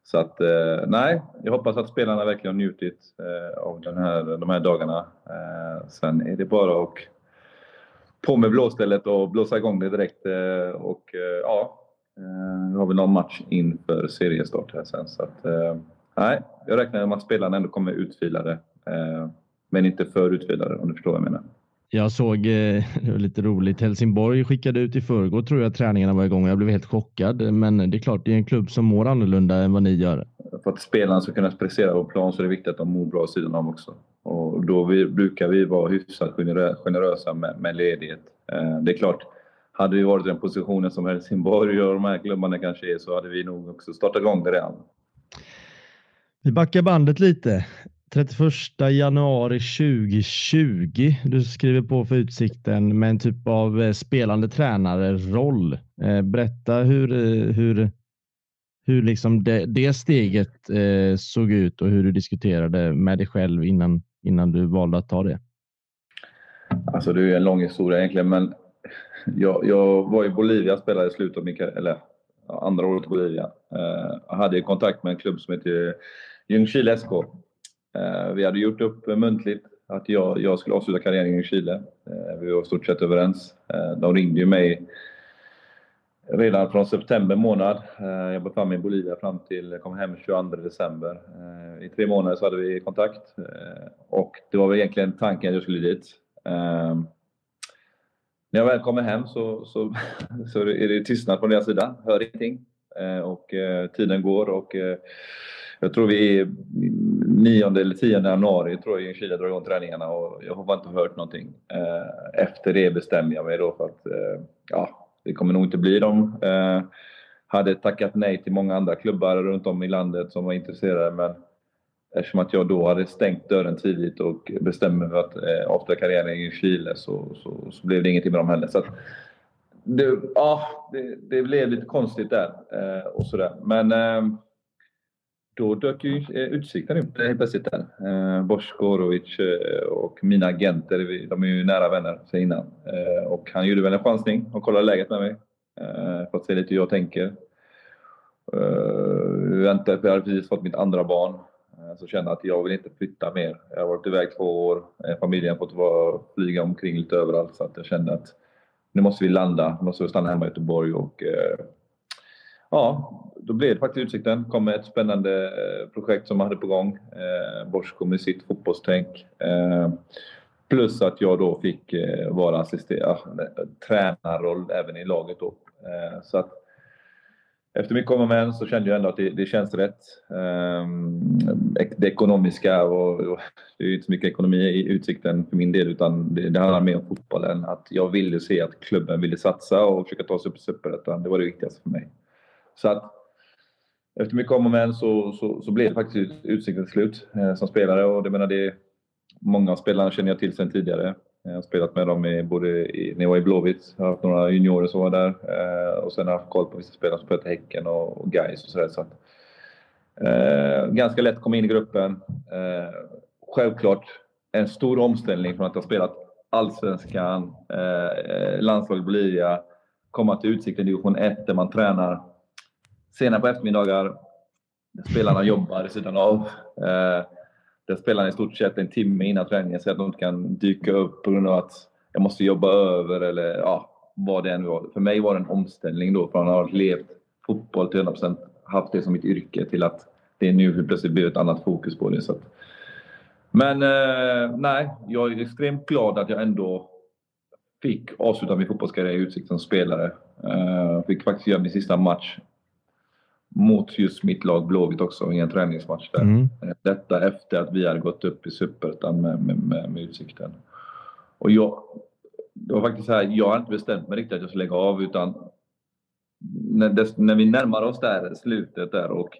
så att eh, nej, jag hoppas att spelarna verkligen har njutit eh, av den här, de här dagarna. Eh, sen är det bara att på med blåstället och blåsa igång det direkt. Eh, och eh, ja, eh, nu har vi någon match inför seriestart här sen. Så att, nej, jag räknar med att spelarna ändå kommer utfilade. Men inte för utvilade om du förstår vad jag menar. Jag såg, det var lite roligt, Helsingborg skickade ut i förrgår tror jag träningarna var igång. Jag blev helt chockad. Men det är klart, det är en klubb som mår annorlunda än vad ni gör. För att spelarna ska kunna prestera på plan så är det viktigt att de mår bra sidan om också. Och då vi, brukar vi vara hyfsat generösa med, med ledighet. Det är klart, hade vi varit i den positionen som Helsingborg och de här klubbarna kanske är så hade vi nog också startat igång det redan. Vi backar bandet lite. 31 januari 2020. Du skriver på för Utsikten med en typ av eh, spelande tränare-roll. Eh, berätta hur, eh, hur, hur liksom det, det steget såg ut och hur du diskuterade med dig själv innan, innan du valde att ta det. Alltså det är en lång historia egentligen, men jag, jag var i Bolivia och spelade i slutet av min eller andra året i Bolivia. Jag hade kontakt med en klubb som heter Ljungskile SK. Eh, vi hade gjort upp muntligt att jag, jag skulle avsluta karriären i Chile. Eh, vi var i stort sett överens. Eh, de ringde ju mig redan från september månad. Jag befann mig i Bolivia fram till, jag kom hem 22 december. I tre månader så hade vi kontakt och det var väl egentligen tanken att jag skulle dit. När jag väl kommer hem så, så, så är det tystnad från deras sida. Hör ingenting. Och tiden går och jag tror vi är 9 eller 10 januari tror jag Ljungskile drar igång träningarna och jag har inte hört någonting. Eh, efter det bestämmer jag mig då för att eh, ja, det kommer nog inte bli dem. Eh, hade tackat nej till många andra klubbar runt om i landet som var intresserade men eftersom att jag då hade stängt dörren tidigt och bestämde mig för att avsluta karriären i Ljungskile så, så, så blev det ingenting med dem heller. Så att, det, ja, det, det blev lite konstigt där och sådär. Men då dök ju eh, Utsikten upp eh, helt plötsligt där. Eh, Bosko Orovic och mina agenter, de är ju nära vänner sen innan. Och han gjorde väl en chansning och kollade läget med mig. För att se lite hur jag tänker. Jag hade precis fått mitt andra barn. Så kände att jag vill inte flytta mer. Jag har varit iväg två år. Familjen har fått vara, flyga omkring lite överallt. Så att jag kände att nu måste vi landa. Nu måste vi stanna hemma i Göteborg och ja, då blev det faktiskt Utsikten. kom med ett spännande eh, projekt som man hade på gång. Eh, Bosko med sitt fotbollstänk. Eh, plus att jag då fick vara assisterad, tränarroll även i laget då. Så att efter mycket om och men så kände jag ändå att det, det känns rätt. Ehm, det ekonomiska och det är ju inte så mycket ekonomi i Utsikten för min del utan det, det handlar mer om fotbollen. Att jag ville se att klubben ville satsa och försöka ta sig upp i Superettan. Det var det viktigaste för mig. Så att efter mycket om och men så, så, så blev det faktiskt Utsikten till slut eh, som spelare och det menar det många av spelarna känner jag till sedan tidigare. Eh, jag har spelat med dem i, både i, när jag var i Blåvitt, jag har haft några juniorer som var där eh, och sen har jag haft koll på vissa spelare som spelat i Häcken och, och Gais och sådär. Så att, eh, ganska lätt att komma in i gruppen. Eh, självklart en stor omställning från att ha spelat Allsvenskan, eh, eh landslaget Bolivia, komma till Utsikten division 1 där man tränar senare på eftermiddagar. Där spelarna jobbar i sidan av. Eh, där spelarna i stort sett en timme innan träningen säger att de inte kan dyka upp på grund av att jag måste jobba över eller ja, vad det än var. För mig var det en omställning då från att ha levt fotboll till 100% haft det som mitt yrke till att det nu plötsligt blir ett annat fokus på det. Så att. Men eh, nej, jag är extremt glad att jag ändå fick avsluta min fotbollskarriär i Utsikt som spelare. Jag fick faktiskt göra min sista match mot just mitt lag Blåvitt också i en träningsmatch där. Mm. Detta efter att vi hade gått upp i Superettan med, med, med, med Utsikten. Och jag, det var faktiskt så här, jag har inte bestämt mig riktigt att jag ska lägga av utan när, det, när vi närmar oss där slutet där och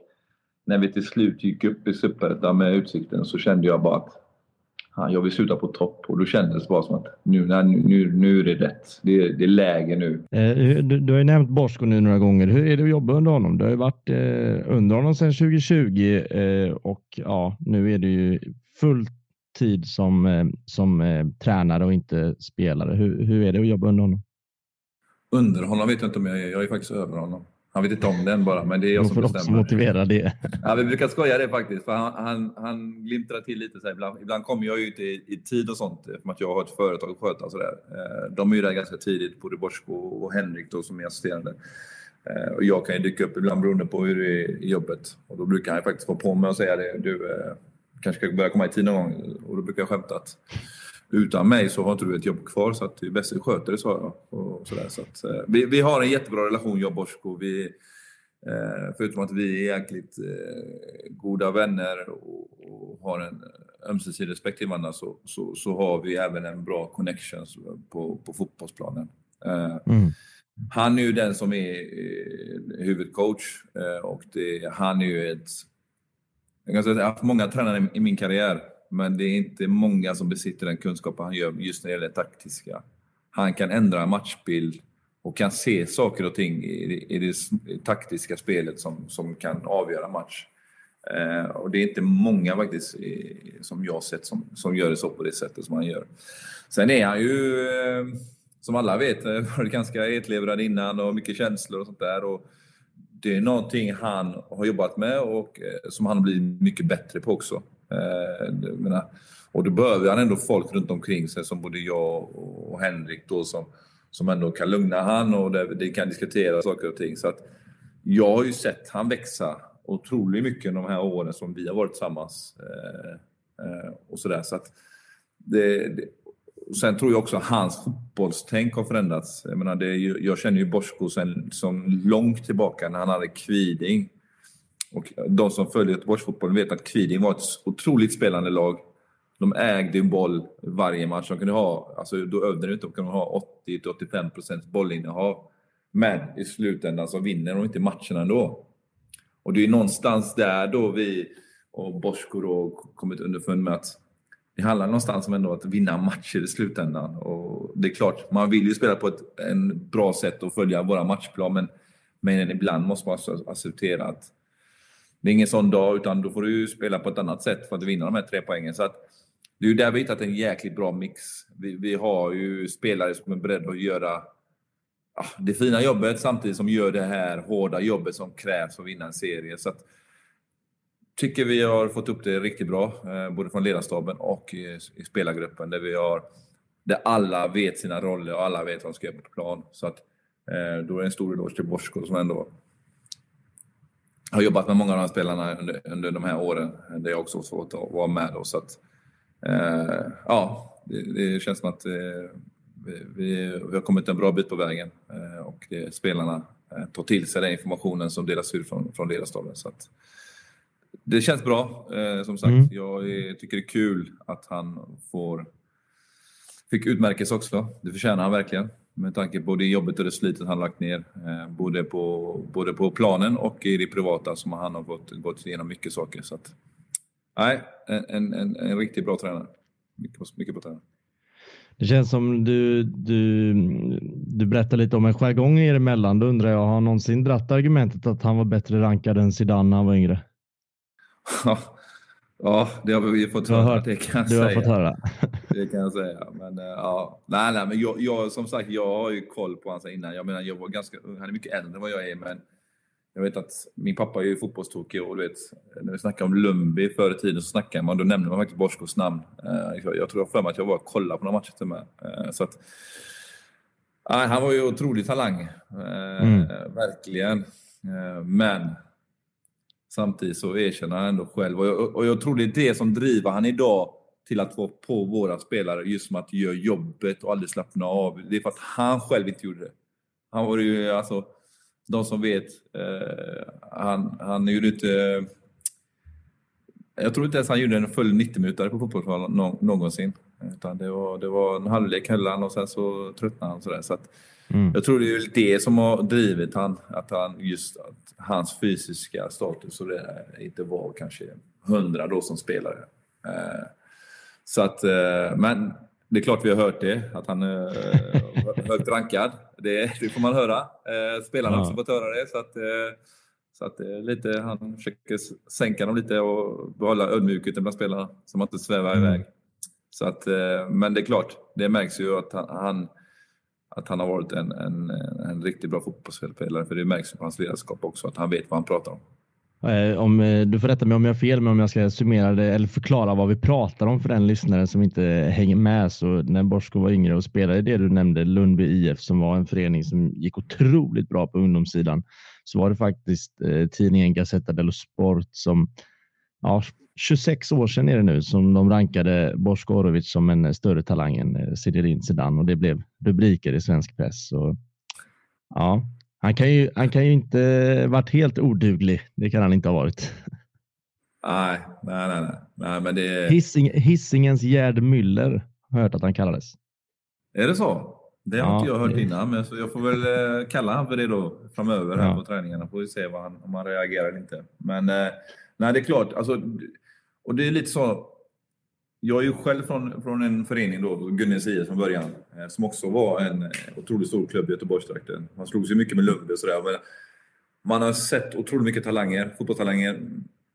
när vi till slut gick upp i Superettan med Utsikten så kände jag bara att jag vill sluta på topp och då kändes det bara som att nu, nu, nu är det rätt. Det är, det är läge nu. Eh, du, du har ju nämnt Bosko nu några gånger. Hur är det att jobba under honom? Du har ju varit eh, under honom sedan 2020 eh, och ja, nu är du ju full tid som, eh, som eh, tränare och inte spelare. Hur, hur är det att jobba under honom? Under honom vet jag inte om jag är. Jag är faktiskt över honom. Han vet inte om den bara, men det är jag som bestämmer. också motivera det. Ja, vi brukar skoja det faktiskt, för han, han, han glimtrar till lite. Så här, ibland, ibland kommer jag ut i, i tid och sånt, för att jag har ett företag att sköta. Så där. De är ju där ganska tidigt, både Borsko och Henrik då, som är assisterande. Och jag kan ju dyka upp ibland beroende på hur det är i jobbet. Och då brukar han faktiskt vara på mig och säga det. Du kanske ska börja komma i tid någon gång. Och då brukar jag skämta att utan mig så har inte du ett jobb kvar så att det är bäst att sköter det, sa jag. Och sådär, så att, eh, vi, vi har en jättebra relation, jag och Bosko. Vi, eh, förutom att vi är jäkligt eh, goda vänner och, och har en ömsesidig respekt till varandra så, så, så, har vi även en bra connection på, på fotbollsplanen. Mm. Han är ju den som är huvudcoach och det, han är ju ett... Jag, kan säga, jag har haft många tränare i min karriär men det är inte många som besitter den kunskapen han gör just när det gäller det taktiska. Han kan ändra matchbild och kan se saker och ting i, i det taktiska spelet som, som kan avgöra match. Eh, och det är inte många faktiskt som jag sett som, som gör det så på det sättet som han gör. Sen är han ju, eh, som alla vet, eh, varit ganska etlevrad innan och mycket känslor och sånt där. Och det är någonting han har jobbat med och eh, som han blir mycket bättre på också. Eh, menar, och då behöver han ändå folk runt omkring sig som både jag och Henrik då som, som ändå kan lugna han och det, det kan diskutera saker och ting. Så att jag har ju sett han växa otroligt mycket de här åren som vi har varit tillsammans. Eh, eh, och sådär. Så att det, det, sen tror jag också att hans fotbollstänk har förändrats. Jag, menar, det, jag känner ju Bosko sen som långt tillbaka när han hade Kviding. Och de som följer Göteborgsfotbollen vet att Kviding var ett otroligt spelande lag. De ägde en boll varje match. De kunde ha, alltså då övade de inte, de kunde ha 80-85 procents bollinnehav. Men i slutändan så vinner de inte matcherna ändå. Och det är någonstans där då vi och Bosko då kommit underfund med att det handlar någonstans om ändå att vinna matcher i slutändan. Och det är klart, man vill ju spela på ett en bra sätt och följa våra matchplan, men, men ibland måste man alltså acceptera att det är ingen sån dag, utan då får du spela på ett annat sätt för att vinna de här tre poängen. Så att, det är ju där vi hittat en jäkligt bra mix. Vi, vi har ju spelare som är beredda att göra ja, det fina jobbet samtidigt som gör det här hårda jobbet som krävs för att vinna en serie. Så att, tycker vi har fått upp det riktigt bra, eh, både från ledarstaben och i, i spelargruppen, där vi har där alla vet sina roller och alla vet vad de ska göra på plan. Så att, eh, då är det en stor eloge till Borsko som ändå har jobbat med många av de här spelarna under, under de här åren. Det är också svårt att vara med då. Så att, eh, ja, det, det, känns som att eh, vi, vi, har kommit en bra bit på vägen eh, och det, spelarna eh, tar till sig den informationen som delas ut från, från ledarstaben. Så att, det känns bra. Eh, som sagt, mm. jag tycker det är kul att han får fick utmärkelse också. Det förtjänar han verkligen. Med tanke på det jobbet och det slitet han lagt ner. Eh, både, på, både på planen och i det privata som han har gått, gått igenom mycket saker. Så att, nej, en, en, en riktigt bra tränare. Mycket, mycket bra tränare. Det känns som du, du, du berättar lite om en jargong er emellan. Då undrar jag, har han någonsin dratt argumentet att han var bättre rankad än Zidane när han var yngre? Ja, det har vi fått höra. Hört, det kan jag du säga. har fått höra. det kan jag säga. Men, eh, ja. nej, nej, men jag, jag, som sagt, jag har ju koll på honom innan. Jag menar, jag var ganska Han är mycket äldre än vad jag är, men jag vet att min pappa är ju fotbollstokig och du vet, när vi snackade om Lundby förr i tiden så snackade man, då nämnde man faktiskt Borskos namn. Eh, jag tror jag för mig att jag var och kollade på några matcher till med. Eh, så att, nej, han var ju otrolig talang. Mm. Verkligen. Men Samtidigt så erkänner han ändå själv, och jag, och jag tror det är det som driver han idag till att vara på våra spelare, just som att göra jobbet och aldrig slappna av. Det är för att han själv inte gjorde det. Han var ju, alltså, de som vet, eh, han, han gjorde inte... Eh, jag tror inte ens han gjorde en full 90-minutare på fotbollsplanen någonsin. Utan det var, det var en halvlek höll han och sen så tröttnade han. Sådär. Så att, mm. Jag tror det är det som har drivit han, att han just att hans fysiska status och det inte var kanske hundra då som spelare. Eh, så att, eh, men det är klart vi har hört det, att han är högt rankad. Det, det får man höra. Eh, spelarna har också fått höra det. Så att, så att lite, han försöker sänka dem lite och behålla ödmjukheten bland spelarna, så man inte svävar mm. iväg. Så att, men det är klart, det märks ju att han, att han har varit en, en, en riktigt bra fotbollsspelare. För det märks på hans ledarskap också, att han vet vad han pratar om. Eh, om, eh, du får rätta mig om jag har fel, men om jag ska summera det eller förklara vad vi pratar om för den lyssnaren som inte hänger med. Så när Borsko var yngre och spelade det du nämnde, Lundby IF, som var en förening som gick otroligt bra på ungdomssidan, så var det faktiskt eh, tidningen Gazzetta dello Sport som ja, 26 år sedan är det nu som de rankade Bosko Orovic som en större talang än Zinedine Zidane och det blev rubriker i svensk press. Och, ja, han kan ju, han kan ju inte varit helt oduglig. Det kan han inte ha varit. Nej, nej, nej. nej. men det... Hissing, Hissingens Gerd Müller har jag hört att han kallades. Är det så? Det har ja, inte jag hört innan, men så jag får väl eh, kalla honom för det då framöver här ja. på träningarna. Får vi se vad han, om han reagerar eller inte. Men eh, nej, det är klart. Alltså, och det är lite så. Jag är ju själv från, från en förening då, Gunnels IF från början, eh, som också var en otroligt stor klubb i Göteborgstrakten. Man slogs ju mycket med Lundby och sådär. Men man har sett otroligt mycket talanger, fotbollstalanger.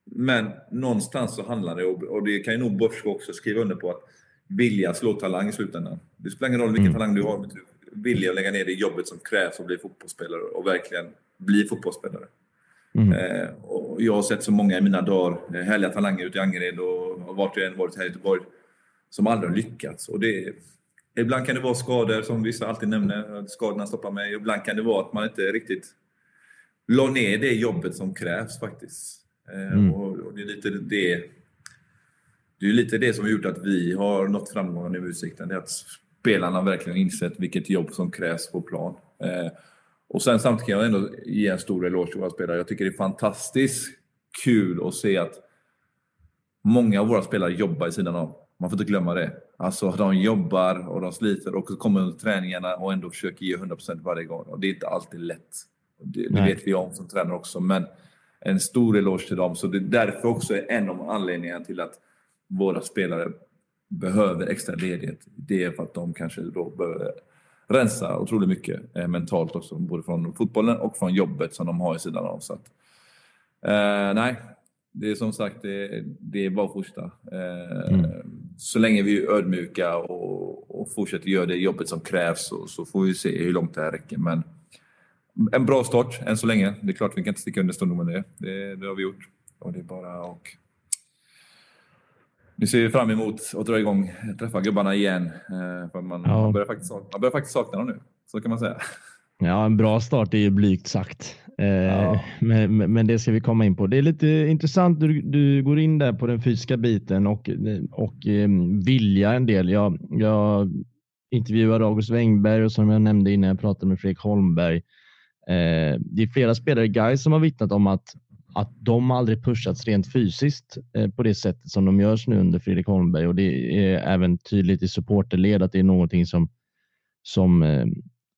Men någonstans så handlar det, och det kan ju nog Borsko också skriva under på, att vilja slå talang i slutändan. Det spelar ingen roll vilken mm. talang du har, men du vilja lägga ner det jobbet som krävs för att bli fotbollsspelare och verkligen bli fotbollsspelare. Mm. Eh, och jag har sett så många i mina dagar, eh, härliga talanger ute i Angered och har varit jag än varit här i Göteborg, som aldrig har lyckats. Och det, ibland kan det vara skador, som vissa alltid nämner, att skadorna stoppar mig. Ibland kan det vara att man inte riktigt la ner det jobbet som krävs faktiskt. Eh, mm. och, och, det är lite det det är lite det som har gjort att vi har nått framgångar i Utsikten. Det är att spelarna verkligen insett vilket jobb som krävs på plan. Eh, och sen samtidigt kan jag ändå ge en stor eloge till våra spelare. Jag tycker det är fantastiskt kul att se att många av våra spelare jobbar i sidan av. Man får inte glömma det. Alltså de jobbar och de sliter och kommer under träningarna och ändå försöker ge 100% varje gång. Och det är inte alltid lätt. Det, det vet vi om som tränare också. Men en stor eloge till dem. Så det är därför också en av anledningarna till att våra spelare behöver extra ledighet. Det är för att de kanske då behöver rensa otroligt mycket eh, mentalt också, både från fotbollen och från jobbet som de har i sidan av. Så att, eh, nej, det är som sagt, det, det är bara att fortsätta. Eh, mm. Så länge vi är ödmjuka och, och fortsätter göra det jobbet som krävs så, så, får vi se hur långt det här räcker. Men en bra start än så länge. Det är klart vi kan inte sticka under stunden med det. det. Det har vi gjort. Och det är bara att nu ser vi fram emot att dra igång, träffa gubbarna igen. Eh, för man, ja. man, börjar faktiskt, man börjar faktiskt sakna dem nu, så kan man säga. Ja, en bra start är ju blygt sagt. Eh, ja. men, men, det ska vi komma in på. Det är lite intressant. Du, du går in där på den fysiska biten och, och ehm, vilja en del. Jag, jag intervjuade August Wengberg och som jag nämnde innan jag pratade med Fredrik Holmberg. Eh, det är flera spelare i Gais som har vittnat om att att de aldrig pushats rent fysiskt eh, på det sättet som de görs nu under Fredrik Holmberg och det är även tydligt i supporterled att det är någonting som som, eh,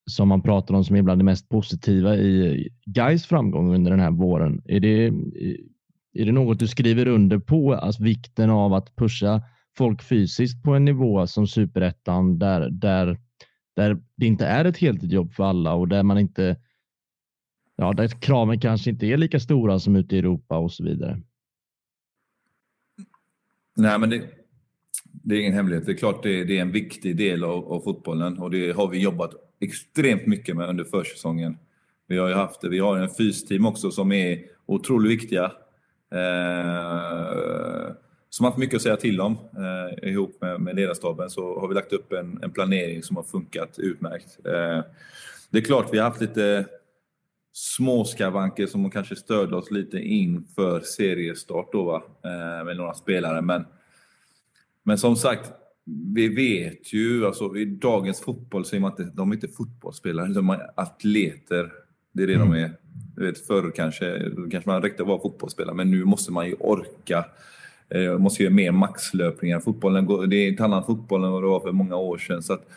som man pratar om som är bland det mest positiva i Gais framgång under den här våren. Är det, är det något du skriver under på, alltså vikten av att pusha folk fysiskt på en nivå som superettan där, där, där det inte är ett heltidsjobb för alla och där man inte ja, där kraven kanske inte är lika stora som ute i Europa och så vidare. Nej, men det, det är ingen hemlighet. Det är klart det, det är en viktig del av, av, fotbollen och det har vi jobbat extremt mycket med under försäsongen. Vi har ju haft vi har en fysteam också som är otroligt viktiga. Eh, som har haft mycket att säga till om. Eh, ihop med, med ledarstaben så har vi lagt upp en, en planering som har funkat utmärkt. Eh, det är klart vi har haft lite små skavanker som kanske störde oss lite inför seriestart då, va? Eh, med några spelare. Men, men som sagt, vi vet ju, alltså i dagens fotboll säger man att de är inte fotbollsspelare, de är atleter. Det är det mm. de är. Du vet, förr kanske, kanske man räckte att vara fotbollsspelare, men nu måste man ju orka. Eh, måste göra mer maxlöpningar. Fotbollen det är ett annat fotboll än vad det var för många år sedan. Så att,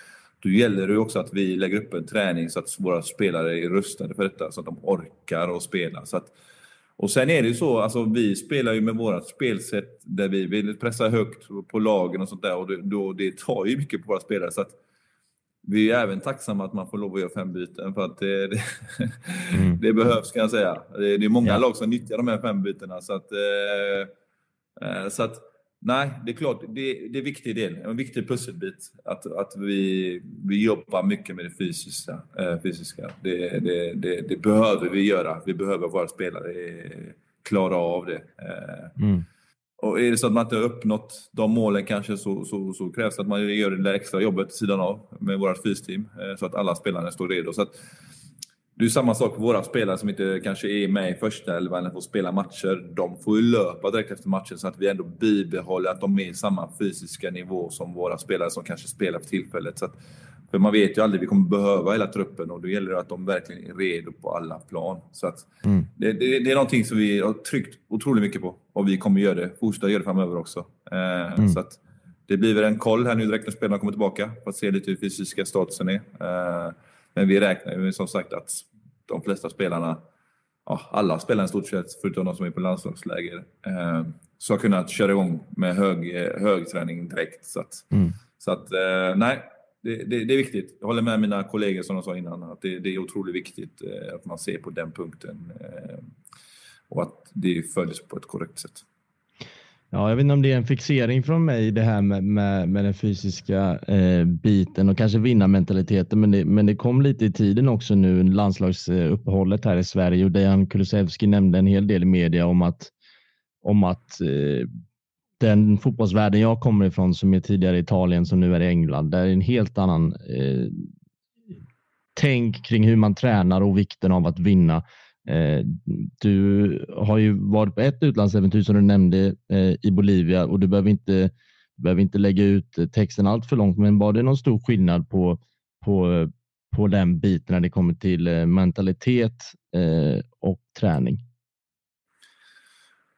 då gäller det också att vi lägger upp en träning så att våra spelare är rustade för detta, så att de orkar att spela. Så att, och sen är det ju så, alltså vi spelar ju med vårt spelsätt där vi vill pressa högt på lagen och sånt där och det, då, det tar ju mycket på våra spelare. Så att vi är även tacksamma att man får lov att göra fem byten för att det, det, mm. det behövs kan jag säga. Det, det är många ja. lag som nyttjar de här fem bytena. Så att, eh, eh så att Nej, det är klart, det, det är en viktig del, en viktig pusselbit att, att vi, vi jobbar mycket med det fysiska. Eh, fysiska. Det, det, det, det, behöver vi göra. Vi behöver våra spelare klara av det. Eh, mm. Och är det så att man inte har uppnått de målen kanske så, så, så krävs det att man gör det där extra jobbet sidan av med vårt fysteam eh, så att alla spelarna står redo. Så att, det är samma sak för våra spelare som inte kanske är med i första elvan eller får spela matcher. De får ju löpa direkt efter matchen så att vi ändå bibehåller att de är i samma fysiska nivå som våra spelare som kanske spelar för tillfället. Så att, för man vet ju aldrig, vi kommer behöva hela truppen och då gäller det att de verkligen är redo på alla plan. Så att mm. det, det, det, är någonting som vi har tryckt otroligt mycket på och vi kommer göra det, fortsätta göra det framöver också. Eh, mm. Så att det blir väl en koll här nu direkt när spelarna kommer tillbaka för att se lite hur fysiska statusen är. Eh, men vi räknar ju som sagt att de flesta spelarna, ja, alla spelarna i stort sett, förutom de som är på landslagsläger, eh, så har kunnat köra igång med hög, hög träning direkt. Så att, mm. så att eh, nej, det, det, det, är viktigt. Jag håller med mina kollegor som de sa innan, att det, det är otroligt viktigt eh, att man ser på den punkten eh, och att det följs på ett korrekt sätt. Ja, jag vet inte om det är en fixering från mig det här med, med, med den fysiska eh, biten och kanske vinnarmentaliteten, men det, men det kom lite i tiden också nu landslagsuppehållet här i Sverige och Dejan Kulusevski nämnde en hel del i media om att, om att eh, den fotbollsvärlden jag kommer ifrån som är tidigare Italien som nu är i England, där är en helt annan eh, tänk kring hur man tränar och vikten av att vinna. Eh, du har ju varit på ett utlandsäventyr som du nämnde eh, i Bolivia och du behöver inte, behöver inte lägga ut texten allt för långt, men var det någon stor skillnad på, på, på den biten när det kommer till eh, mentalitet och träning?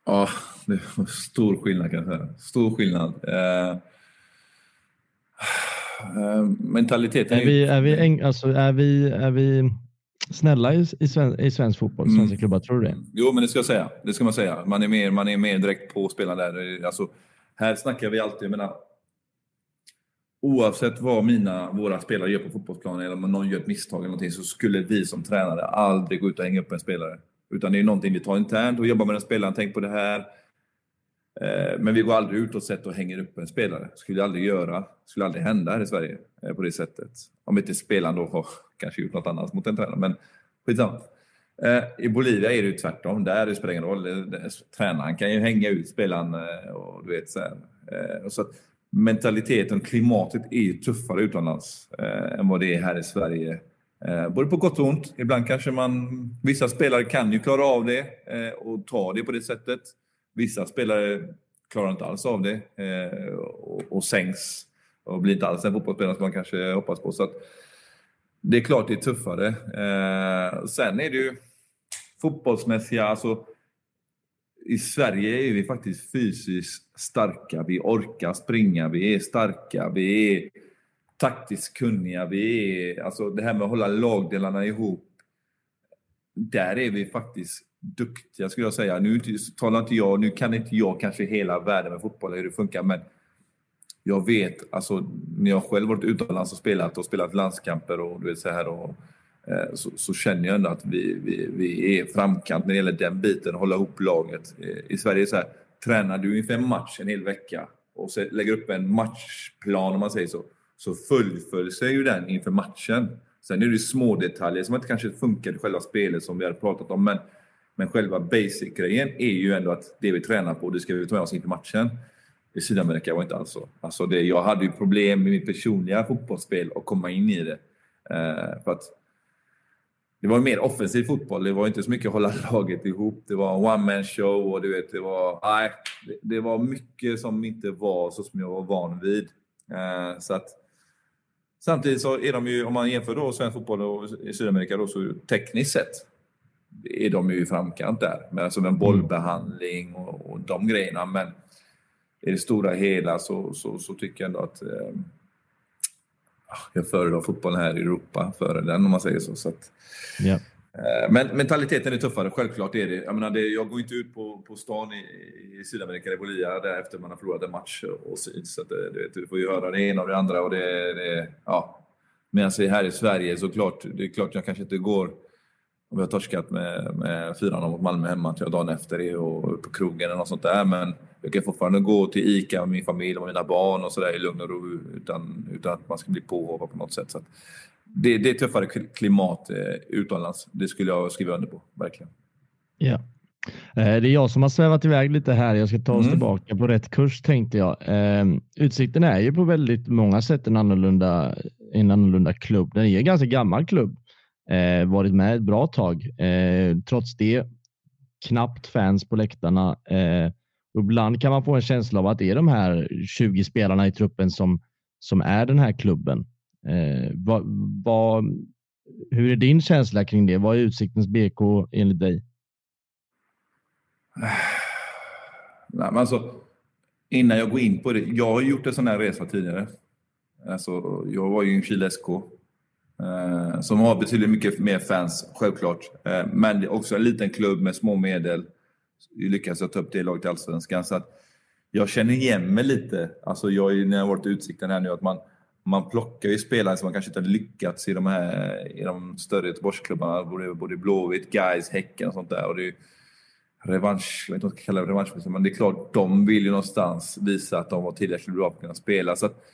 Ja, det var stor skillnad kan jag säga. Stor skillnad. Eh, mentaliteten... Är vi, är vi, alltså, är vi, är vi snälla i, sven, i svensk fotboll, svenska mm. klubbar? Tror du det? Jo, men det ska jag säga. Det ska man säga. Man är mer, man är mer direkt på spelarna där. Alltså, här snackar vi alltid, jag menar, oavsett vad mina, våra spelare gör på fotbollsplanen eller om någon gör ett misstag eller någonting så skulle vi som tränare aldrig gå ut och hänga upp en spelare. Utan det är någonting vi tar internt och jobbar med den spelaren. Tänk på det här. Eh, men vi går aldrig ut och sätter och hänger upp en spelare. Det skulle aldrig göra. Skulle aldrig hända här i Sverige eh, på det sättet. Om inte spelaren då har kanske gjort något annat mot en tränare. Men skitsamma. Eh, I Bolivia är det ju tvärtom. Där spelar det ingen roll. Tränaren kan ju hänga ut spelaren och du vet så här. Så att mentaliteten, klimatet är ju tuffare utomlands än vad det är här i Sverige. Både på gott och ont. Ibland kanske man... Vissa spelare kan ju klara av det och ta det på det sättet. Vissa spelare klarar inte alls av det eh, och, och sänks och blir inte alls den fotbollsspelare som man kanske hoppas på. Så att, det är klart det är tuffare. Eh, sen är det ju fotbollsmässiga, alltså i Sverige är vi faktiskt fysiskt starka. Vi orkar springa, vi är starka, vi är taktiskt kunniga. Vi är, alltså det här med att hålla lagdelarna ihop. Där är vi faktiskt duktiga skulle jag säga. Nu talar inte jag, nu kan inte jag kanske hela världen med fotboll, hur det funkar, men jag vet, alltså när jag själv varit utomlands och spelat och spelat landskamper och du vet så här och eh, så, så, känner jag ändå att vi, vi, vi är framkant när det gäller den biten, hålla ihop laget. Eh, I Sverige är det så här, tränar du inför en match en hel vecka och så lägger upp en matchplan om man säger så, så fullföljs ju den inför matchen. Sen är det små detaljer som inte kanske funkar i själva spelet som vi har pratat om, men men själva basic-grejen är ju ändå att det vi tränar på, det ska vi ta med oss inför matchen. I Sydamerika var inte alls så. Alltså det, jag hade ju problem med mitt personliga fotbollsspel och komma in i det. Eh, för att det var mer offensiv fotboll. Det var inte så mycket att hålla laget ihop. Det var one man show och du vet, det var... Nej, det, det var mycket som inte var så som jag var van vid. Eh, så att, samtidigt så är de ju, om man jämför då svensk fotboll och i Sydamerika då, så tekniskt sett är de ju i framkant där. Men alltså med bollbehandling och, och de grejerna. Men i det stora hela så, så, så tycker jag ändå att eh, jag föredrar fotbollen här i Europa före den om man säger så. så att, yeah. eh, men mentaliteten är tuffare, självklart är det. Jag, menar, det, jag går inte ut på, på stan i, i Sydamerika, i Bolivia, där efter man har förlorat en match och syd. Så att, det, det, du får ju höra det ena och det andra. Och det, det, ja. Medan här i Sverige så klart, det är klart jag kanske inte går vi har torskat med, med 4-0 mot Malmö hemma till dagen efter det och på krogen eller något sånt där. Men jag kan fortfarande gå till ICA med min familj och mina barn och sådär i lugn och ro utan, utan att man ska bli påhoppad på något sätt. Så det, det är tuffare klimat eh, utomlands. Det skulle jag skriva under på, verkligen. Ja. Eh, det är jag som har svävat iväg lite här. Jag ska ta oss mm. tillbaka på rätt kurs tänkte jag. Eh, utsikten är ju på väldigt många sätt en annorlunda, en annorlunda klubb. Den är en ganska gammal klubb. Eh, varit med ett bra tag. Eh, trots det, knappt fans på läktarna. Eh, ibland kan man få en känsla av att det är de här 20 spelarna i truppen som, som är den här klubben. Eh, va, va, hur är din känsla kring det? Vad är Utsiktens BK enligt dig? Nej, men alltså, innan jag går in på det. Jag har gjort en sån här resa tidigare. Alltså, jag var ju i Chile SK. Eh, som har betydligt mycket mer fans, självklart. Eh, men också en liten klubb med små medel. Vi lyckades ta upp det laget i Allsvenskan. Så att jag känner igen mig lite. Alltså jag, när jag har varit i Utsikten här nu, att man, man plockar ju spelare som man kanske inte har lyckats i de här i de större Göteborgsklubbarna. Både, både Blåvitt, Gais, Häcken och sånt där. Och det är, revansch, jag vet inte vad man ska kalla det revansch, men det är klart, de vill ju någonstans visa att de var tillräckligt bra för att kunna spela. Så att,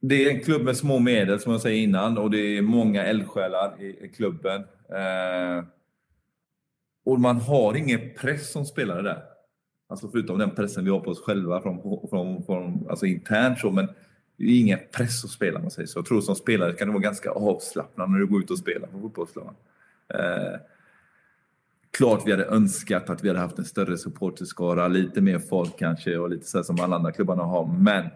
det är en klubb med små medel, som jag säger innan, och det är många eldsjälar i, klubben. Eh, och man har ingen press som spelare där. Alltså förutom den pressen vi har på oss själva från, från, från, alltså internt så, men det är ingen press att spela, man säger så. Jag tror som spelare kan det vara ganska avslappnad när du går ut och spelar på fotbollsplan. Eh, klart vi hade önskat att vi hade haft en större supporterskara, lite mer folk kanske och lite så som alla andra klubbarna har. Men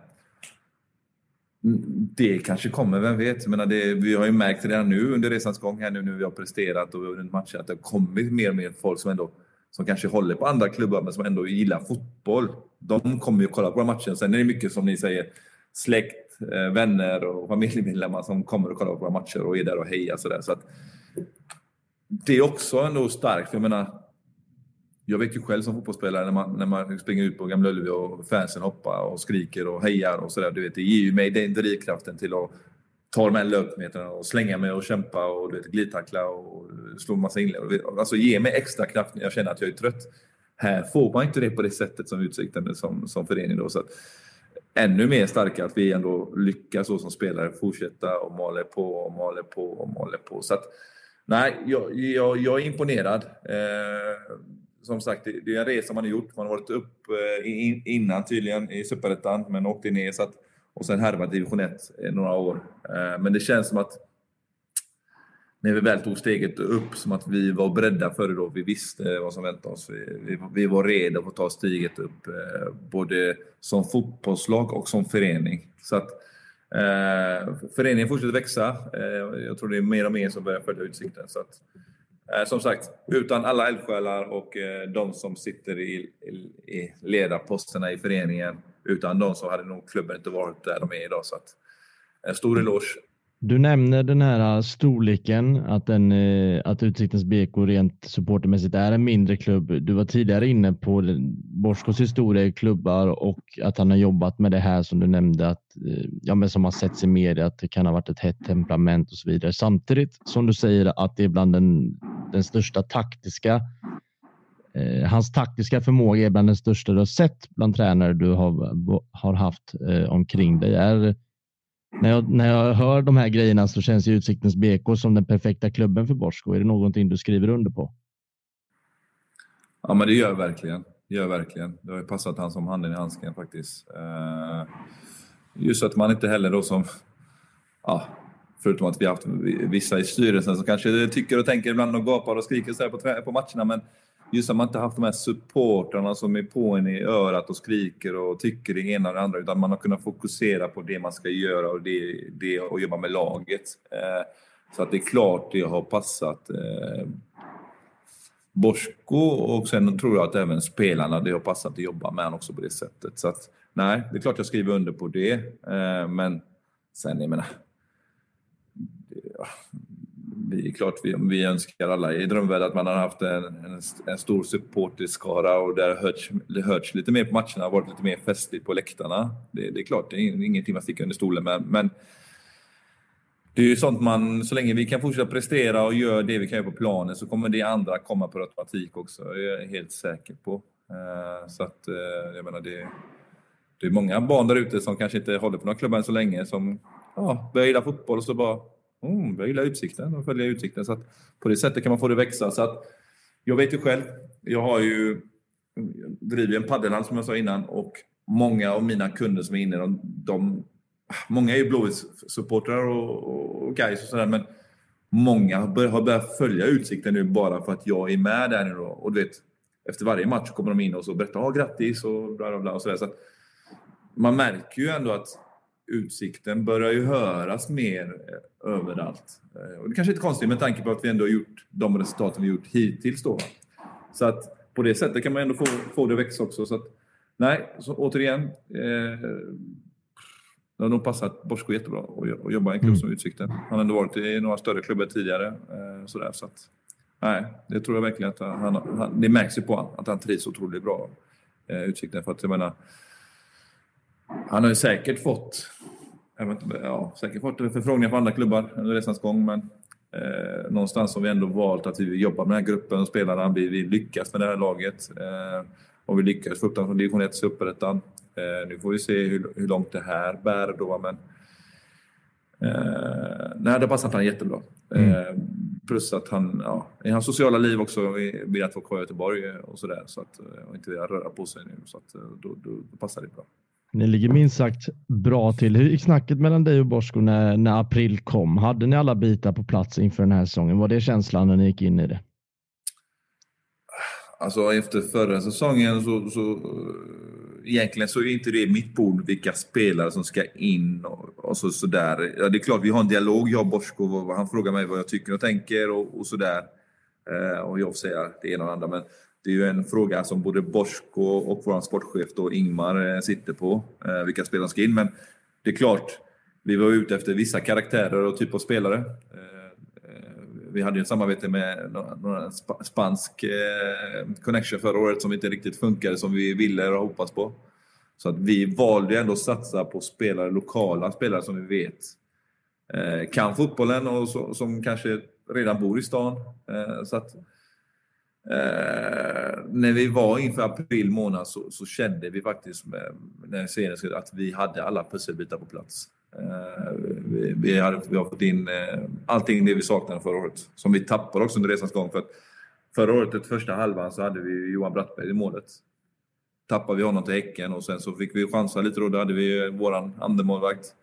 Mm, det kanske kommer, vem vet? Jag menar det, vi har ju märkt redan nu under resans gång här nu när vi har presterat och under matcher att det har kommit mer och mer folk som ändå som kanske håller på andra klubbar men som ändå gillar fotboll. De kommer ju kolla på våra matcher. Sen är det mycket som ni säger släkt, eh, vänner och familjemedlemmar som kommer och kollar på våra matcher och är där och hejar sådär. Så att det är också ändå starkt. Jag menar, jag vet ju själv som fotbollsspelare när man, när man springer ut på Gamla Ullevi och fansen hoppar och skriker och hejar och sådär. Du vet, det ger ju mig den drivkraften till att ta de här löpmeterna och slänga mig och kämpa och du vet, glidtackla och slå massa inlägg. Alltså ge mig extra kraft när jag känner att jag är trött. Här får man inte det på det sättet som Utsikten som, som förening. Då, så att, ännu mer starka att vi ändå lyckas så som spelare fortsätta och maler på och maler på och maler på. Så att, nej, jag, jag, jag är imponerad. Eh, som sagt, det, är en resa man har gjort. Man har varit upp eh, innan tydligen i Superettan, men åkte ner så att, och sen härvat division 1 eh, några år. Eh, men det känns som att när vi väl tog steget upp, som att vi var beredda för det då. Vi visste vad som väntade oss. Vi, vi, vi var redo att ta steget upp, både som fotbollslag och som förening. Så att eh, föreningen fortsätter växa. Jag tror det är mer och mer som börjar följa Utsikten. Så att, Eh, som sagt, utan alla eldsjälar och eh, de som sitter i, i, ledarposterna i föreningen, utan de så hade nog klubben inte varit där de är idag. Så att, en stor eloge du nämner den här eh, storleken, att, den, att Utsiktens BK rent supportermässigt är en mindre klubb. Du var tidigare inne på Borskos historia i klubbar och att han har jobbat med det här som du nämnde, att, ja, men som har setts i media, att det kan ha varit ett hett temperament och så vidare. Samtidigt som du säger att det är bland den, den största taktiska eh, hans taktiska förmåga är bland den största du har sett bland tränare du har, har haft eh, omkring dig. Är, när jag, när jag hör de här grejerna så känns ju Utsiktens BK som den perfekta klubben för Borsko. Är det någonting du skriver under på? Ja, men det gör jag verkligen. Det gör jag verkligen. Det har ju passat han som handen i handsken faktiskt. Eh, just att man inte heller då som... Ja, förutom att vi har haft vissa i styrelsen som kanske tycker och tänker ibland och gapar och skriker så på, på matcherna. Men just att man inte haft de här supportrarna som är på en i örat och skriker och tycker det ena och det andra, utan man har kunnat fokusera på det man ska göra och, det, det, och jobba med laget. Eh, så att det är klart det har passat eh, Bosko och sen tror jag att även spelarna, det har passat att jobba med honom också på det sättet. Så att nej, det är klart jag skriver under på det. Eh, men sen, jag menar, vi, är klart vi, vi önskar alla i drömvärlden att man har haft en, en, en stor supporterskara och där hörts, det hörts lite mer på matcherna, varit lite mer festligt på läktarna. Det, det är klart, det är ingenting man sticker under stolen med. Men det är ju sånt man, så länge vi kan fortsätta prestera och göra det vi kan göra på planen så kommer det andra komma på automatik också. Det är jag helt säker på. Eh, så att, eh, jag menar det, det är många barn där ute som kanske inte håller på några klubbar än så länge som ja, börjar gilla fotboll och så bara mm, jag gillar utsikten och följer utsikten. Så att på det sättet kan man få det att växa. Så att, jag vet ju själv, jag har ju driver en paddelhand som jag sa innan och många av mina kunder som är inne, de, de många är ju Blåvitt-supportrar och, och guys och sådär, men många har börjat följa Utsikten nu bara för att jag är med där nu då. Och du vet, efter varje match kommer de in och så berättar ah, grattis och bla bla bla och sådär. Så man märker ju ändå att Utsikten börjar ju höras mer eh, överallt. Eh, och det kanske inte är konstigt med tanke på att vi ändå har gjort de resultaten vi gjort hittills då. Så att på det sättet kan man ändå få, få det att växa också. Så att, nej, så återigen. Eh, det har nog passat Bosko jättebra att jobba i en klubb mm. som Utsikten. Han har ändå varit i några större klubbar tidigare. Eh, sådär, så att, nej, det tror jag verkligen att han, han, det märks ju på honom att han trivs otroligt bra eh, Utsikten. För att jag menar, han har ju säkert fått, inte, ja, säkert fått förfrågningar från andra klubbar under resans gång, men eh, någonstans har vi ändå valt att vi vill jobba med den här gruppen och spelarna. Vi, vi lyckas med det här laget. Eh, och vi lyckades få upp dem från division 1 till superettan. Eh, nu får vi se hur, hur långt det här bär då, men eh, nej, det passar han jättebra. Mm. Eh, plus att han, ja, i hans sociala liv också vill att vara kvar i Göteborg och sådär. Så att, eh, och inte röra på sig nu. Så att, eh, då, då, då passar det bra. Ni ligger minst sagt bra till. Hur gick snacket mellan dig och Bosko när, när april kom? Hade ni alla bitar på plats inför den här säsongen? Var det känslan när ni gick in i det? Alltså efter förra säsongen så, så egentligen så är inte det mitt bord vilka spelare som ska in och, och så, sådär. Ja, det är klart vi har en dialog, jag och Bosko. Han frågar mig vad jag tycker och tänker och, och sådär. Eh, och jag får säga det ena och det andra. Men det är ju en fråga som både Bosko och vår sportchef då, Ingmar eh, sitter på. Eh, vilka spelare som ska in. Men det är klart, vi var ute efter vissa karaktärer och typ av spelare. Eh, vi hade ju ett samarbete med några spansk connection förra året som inte riktigt funkade som vi ville och hoppas på. Så att vi valde ändå att satsa på spelare, lokala spelare som vi vet kan fotbollen och som kanske redan bor i stan. Så att, Eh, när vi var inför april månad så, så kände vi faktiskt med, när senast att vi hade alla pusselbitar på plats. Eh, vi, vi, har, vi har fått in eh, allting det vi saknade förra året, som vi tappade också under resans gång. För att förra året, den första halvan, så hade vi Johan Brattberg i målet. Tappade vi honom till Häcken och sen så fick vi chansa lite då. Då hade vi våran andremålvakt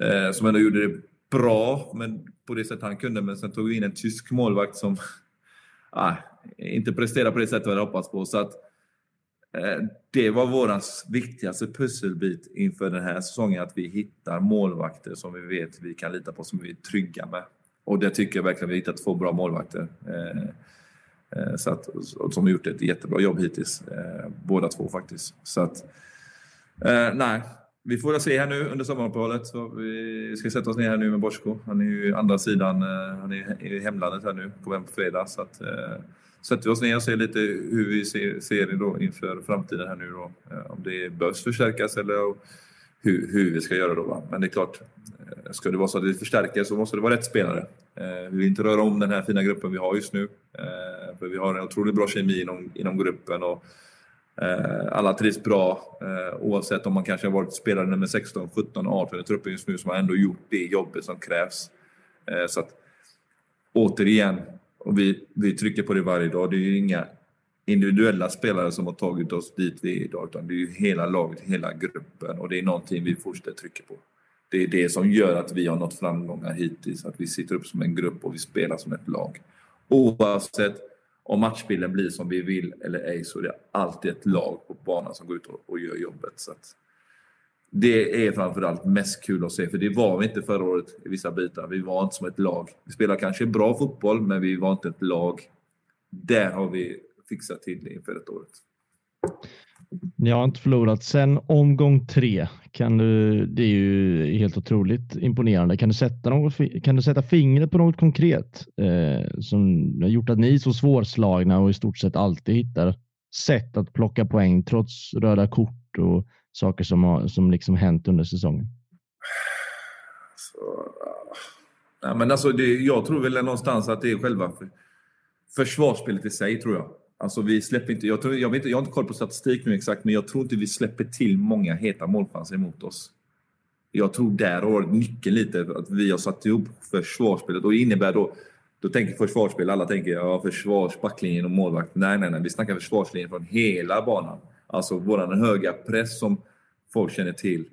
eh, som ändå gjorde det bra men på det sätt han kunde. Men sen tog vi in en tysk målvakt som ah, inte prestera på det sättet vi hade hoppats på. Så att, Eh, det var vår viktigaste pusselbit inför den här säsongen, att vi hittar målvakter som vi vet vi kan lita på, som vi är trygga med. Och det tycker jag verkligen vi har hittat två bra målvakter. Eh, eh så att, som har gjort ett jättebra jobb hittills, eh, båda två faktiskt. Så att, eh, nej, vi får se här nu under sommaruppehållet. vi ska sätta oss ner här nu med Borsko. Han är ju andra sidan, han är i hemlandet här nu, kommer hem på fredag. Så att, sätter vi oss ner och ser lite hur vi ser, ser det då inför framtiden här nu då. Eh, om det behövs förstärkas eller hur, hur vi ska göra då. Va? Men det är klart, eh, ska det vara så att vi förstärker så måste det vara rätt spelare. Eh, vi vill inte röra om den här fina gruppen vi har just nu. För vi har en otroligt bra kemi inom, inom gruppen och alla trivs bra oavsett om man kanske har varit spelare nummer 16, 17, 18 i truppen just nu som har ändå gjort det jobbet som krävs. Så att återigen, och vi, vi trycker på det varje dag. Det är ju inga individuella spelare som har tagit oss dit vi är idag, utan det är ju hela laget, hela gruppen och det är någonting vi fortsätter trycka på. Det är det som gör att vi har nått framgångar hittills, att vi sitter upp som en grupp och vi spelar som ett lag. Oavsett om matchbilden blir som vi vill eller ej så är det alltid ett lag på banan som går ut och, och gör jobbet. Så att, det är framförallt mest kul att se, för det var vi inte förra året i vissa bitar. Vi var inte som ett lag. Vi spelade kanske bra fotboll, men vi var inte ett lag. Där har vi fixat till inför ett året. Ni har inte förlorat sen omgång tre. Kan du, det är ju helt otroligt imponerande. Kan du sätta, något, kan du sätta fingret på något konkret eh, som har gjort att ni är så svårslagna och i stort sett alltid hittar sätt att plocka poäng trots röda kort och saker som har som liksom hänt under säsongen? Så, ja, men alltså det, jag tror väl någonstans att det är själva försvarsspelet i sig, tror jag. Alltså vi släpper inte, jag, tror, jag, vet, jag har inte koll på statistik nu exakt, men jag tror inte vi släpper till många heta målchanser emot oss. Jag tror där har varit nyckeln lite, att vi har satt ihop försvarsspelet och det innebär då då tänker försvarsspel, alla tänker ja, försvars, backlinjen och målvakt. Nej, nej, nej, vi snackar försvarslinjen från hela banan. Alltså våran höga press som folk känner till.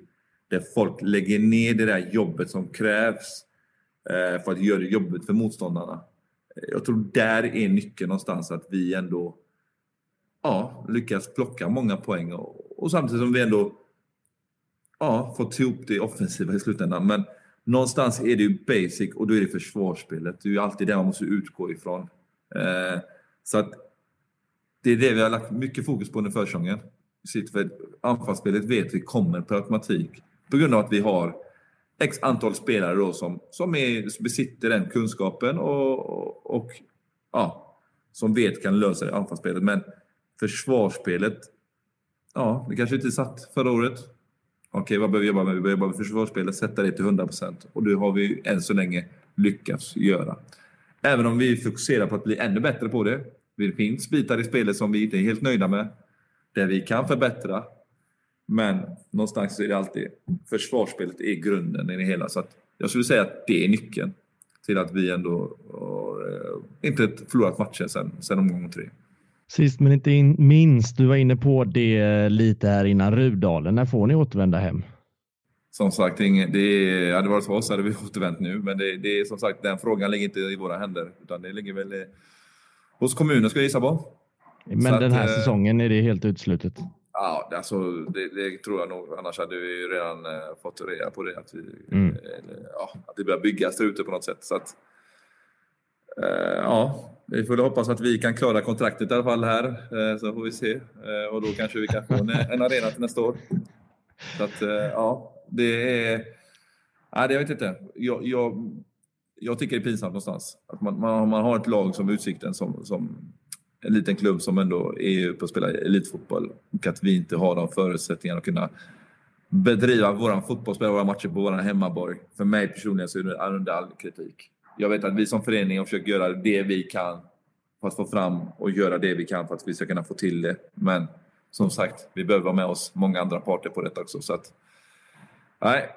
Där folk lägger ner det där jobbet som krävs eh, för att göra det jobbigt för motståndarna. Eh, jag tror där är nyckeln någonstans, att vi ändå ja, lyckas plocka många poäng och, och samtidigt som vi ändå ja, fått ihop det offensiva i slutändan. Men någonstans är det ju basic och då är det försvarsspelet. Det är ju alltid det man måste utgå ifrån. Eh, så att det är det vi har lagt mycket fokus på under försäsongen. För anfallsspelet vet vi kommer per automatik på grund av att vi har x antal spelare då som, som är, besitter den kunskapen och, och, och ja, som vet kan lösa det anfallsspelet. Men försvarsspelet, ja, det kanske inte satt förra året. Okej, vad behöver vi jobba med? Vi behöver jobba med försvarsspelet, sätta det till 100 procent. Och det har vi än så länge lyckats göra. Även om vi fokuserar på att bli ännu bättre på det. Det finns bitar i spelet som vi inte är helt nöjda med. Där vi kan förbättra. Men någonstans är det alltid försvarsspelet är grunden i det hela. Så att jag skulle säga att det är nyckeln till att vi ändå har eh, inte förlorat matchen sedan, sedan omgång tre. Sist men inte in, minst, du var inne på det lite här innan Rudalen. När får ni återvända hem? Som sagt, det hade varit för oss hade vi återvänt nu. Men det, det är som sagt, den frågan ligger inte i våra händer. Utan det ligger väl hos kommunen ska jag gissa på. Men Så den här att, eh, säsongen är det helt utslutet? Ja, alltså, det, det, tror jag nog. Annars hade vi redan uh, fått reda på det. Att, vi, mm. eller, ja, att det börjar byggas där ute på något sätt. Så att, uh, ja, vi får hoppas att vi kan klara kontraktet i alla fall här. Uh, så får vi se. och då kanske vi kan få en, en arena till nästa år. Så att, ja, det är... Nej, det jag vet inte. Jag, jag, jag tycker det är pinsamt någonstans. Att man, man, man har ett lag som Utsikten som, som en liten klubb som ändå är uppe och spelar elitfotboll och att vi inte har de förutsättningarna att kunna bedriva vår fotboll, spela våra matcher på vår hemmaborg. För mig personligen så är det under all kritik. Jag vet att vi som förening har försökt göra det vi kan för att få fram och göra det vi kan för att vi ska kunna få till det. Men som sagt, vi behöver ha med oss många andra parter på detta också. Så att, nej,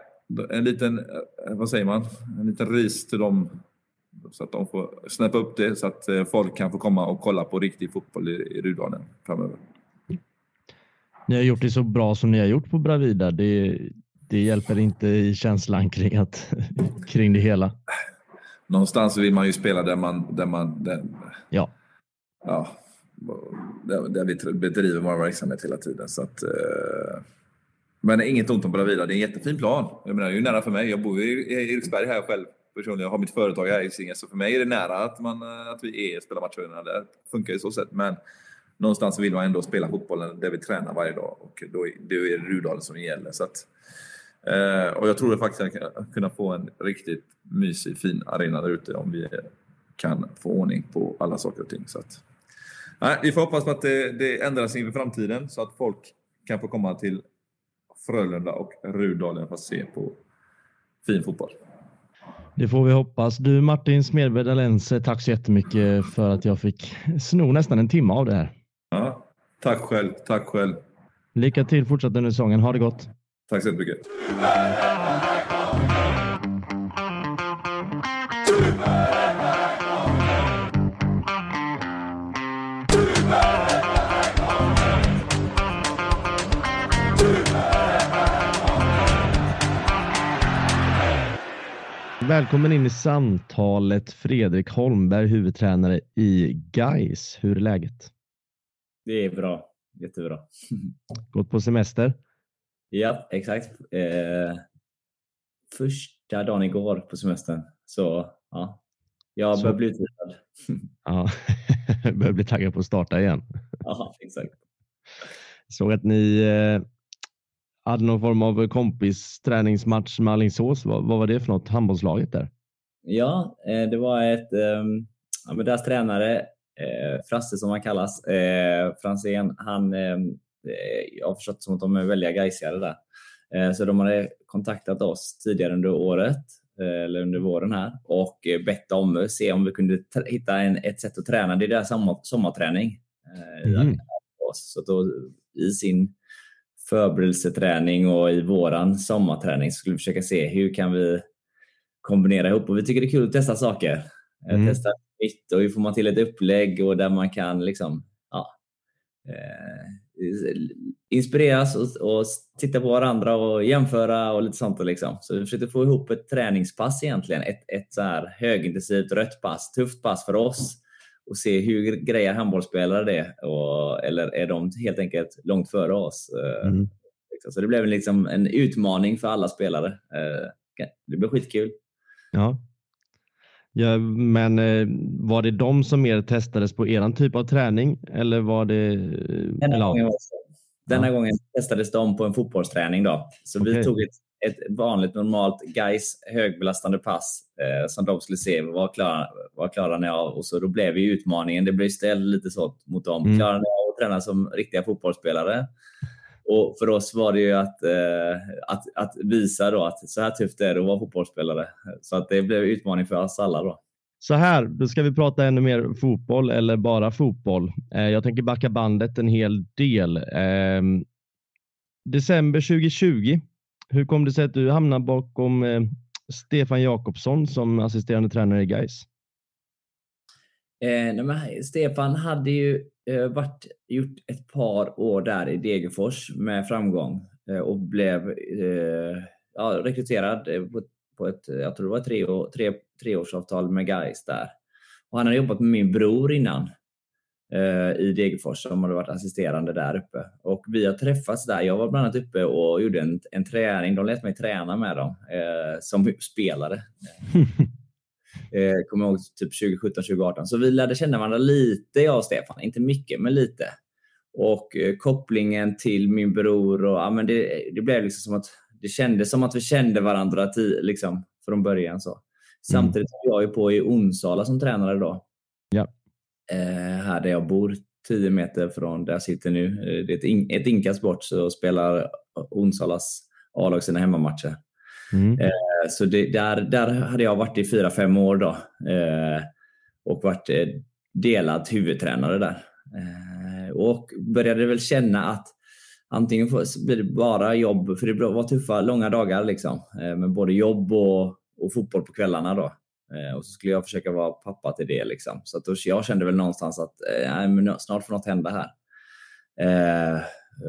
en liten, eh, vad säger man, en liten ris till dem så att de får snäppa upp det så att eh, folk kan få komma och kolla på riktig fotboll i, i Rudalen framöver. Ni har gjort det så bra som ni har gjort på Bravida. Det, det hjälper inte i känslan kring, att, kring det hela. Någonstans vill man ju spela där man... Där man där, ja. ja där, där vi bedriver vår verksamhet hela tiden. Så att, eh, men inget ont om Bravida. Det är en jättefin plan. Jag menar, det är ju nära för mig. Jag bor i Eriksberg här själv personligen. Jag har mitt företag här i Singapore, så för mig är det nära att, man, eh, att vi är spelar matcherna där. Det funkar ju så sätt. Men någonstans vill man ändå spela fotbollen där vi tränar varje dag och då, då är det Rudalen som gäller. Så att, eh, och jag tror faktiskt att kunna få en riktigt mysig, fin arena där ute om vi kan få ordning på alla saker och ting. Så att, nej, vi får hoppas på att det, det ändras inför framtiden så att folk kan få komma till Frölunda och Rudalen för att se på fin fotboll. Det får vi hoppas. Du Martin Smedberg Dalense, tack så jättemycket för att jag fick sno nästan en timme av det här. Ja, tack själv. Tack själv. Lycka till fortsatt under säsongen. Ha det gott. Tack så mycket. Välkommen in i samtalet Fredrik Holmberg, huvudtränare i Gais. Hur är läget? Det är bra, jättebra. Gått på semester? Ja, exakt. Eh, första dagen igår på semestern. Så ja, jag börjar bli utvilad. ja, börjar bli taggad på att starta igen. ja, exakt. Såg att ni eh, hade någon form av kompisträningsmatch med Alingsås. Vad, vad var det för något? Handbollslaget där? Ja, eh, det var ett, ehm, ja, men deras tränare, eh, Frasse som han kallas, eh, Fransén, han, ehm, jag har förstått som att de är väldiga gaisiare där. Så de hade kontaktat oss tidigare under året, eller under våren här, och bett om att se om vi kunde hitta en, ett sätt att träna. Det är deras sommar, sommarträning. Mm. Så då, i sin förberedelseträning och i våran sommarträning skulle vi försöka se hur kan vi kombinera ihop och vi tycker det är kul att testa saker. Eh, mm. Testa nytt och hur får man till ett upplägg och där man kan liksom, ja, eh, inspireras och, och titta på varandra och jämföra och lite sånt. Liksom. Så vi försökte få ihop ett träningspass egentligen. Ett, ett så här högintensivt rött pass, tufft pass för oss och se hur grejer handbollsspelare det och, eller är de helt enkelt långt före oss. Eh, mm. Så det blev liksom en utmaning för alla spelare. Eh, det blev skitkul. Ja. Ja, men eh, var det de som mer testades på eran typ av träning eller var det? Denna, eller, gången, denna ja. gången testades de på en fotbollsträning då. Så okay. vi tog ett, ett vanligt normalt guys högbelastande pass eh, som de skulle se vad klarar, vad klarar ni av och så då blev vi utmaningen. Det blev istället lite så mot dem. Mm. Klarar ni av att träna som riktiga fotbollsspelare? Och för oss var det ju att, eh, att, att visa då att så här tufft är det att vara fotbollsspelare. Så att det blev utmaning för oss alla då. Så här, då ska vi prata ännu mer fotboll eller bara fotboll. Eh, jag tänker backa bandet en hel del. Eh, december 2020. Hur kom det sig att du hamnade bakom eh, Stefan Jakobsson som assisterande tränare i Gais? Eh, Stefan hade ju eh, varit, gjort ett par år där i Degerfors med framgång eh, och blev eh, ja, rekryterad eh, på, på, ett, jag tror det var tre, tre, treårsavtal med Gais där. Och han hade jobbat med min bror innan i Degerfors som hade varit assisterande där uppe. Och vi har träffats där. Jag var bland annat uppe och gjorde en, en träning. De lät mig träna med dem som spelare. Eh, kommer ihåg typ 2017, 2018. Så vi lärde känna varandra lite, jag och Stefan. Inte mycket, men lite. Och eh, kopplingen till min bror och ja, men det, det blev liksom som att det kändes som att vi kände varandra till, liksom, från början. så. Samtidigt mm. jag är på i Onsala som tränare då. Ja. Eh, här där jag bor, 10 meter från där jag sitter nu. Eh, det är ett, in, ett inkast bort så spelar Onsalas A-lag sina hemmamatcher. Mm. Eh, så det, där, där hade jag varit i fyra, fem år då och varit delad huvudtränare där. och började väl känna att antingen blir det bara jobb, för det var tuffa, långa dagar liksom, med både jobb och, och fotboll på kvällarna då. Och så skulle jag försöka vara pappa till det. Liksom. Så att då, jag kände väl någonstans att eh, snart får något hända här. Eh,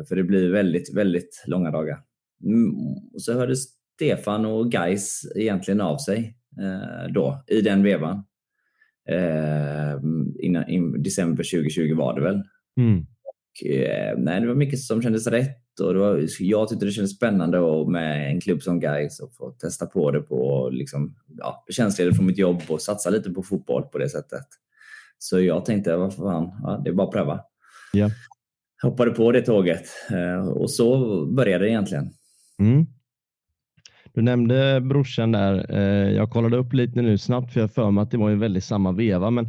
för det blir väldigt, väldigt långa dagar. Mm, och så hördes Stefan och Geis egentligen av sig eh, då i den vevan. Eh, innan, in, december 2020 var det väl. Mm. Och, eh, nej, det var mycket som kändes rätt och var, jag tyckte det kändes spännande och med en klubb som Geis och få testa på det på liksom, ja, tjänstledigt från mitt jobb och satsa lite på fotboll på det sättet. Så jag tänkte, vad fan, ja, det är bara att pröva. Yeah. Hoppade på det tåget eh, och så började det egentligen. Mm. Du nämnde brorsan där. Eh, jag kollade upp lite nu snabbt för jag för mig att det var en väldigt samma veva. Men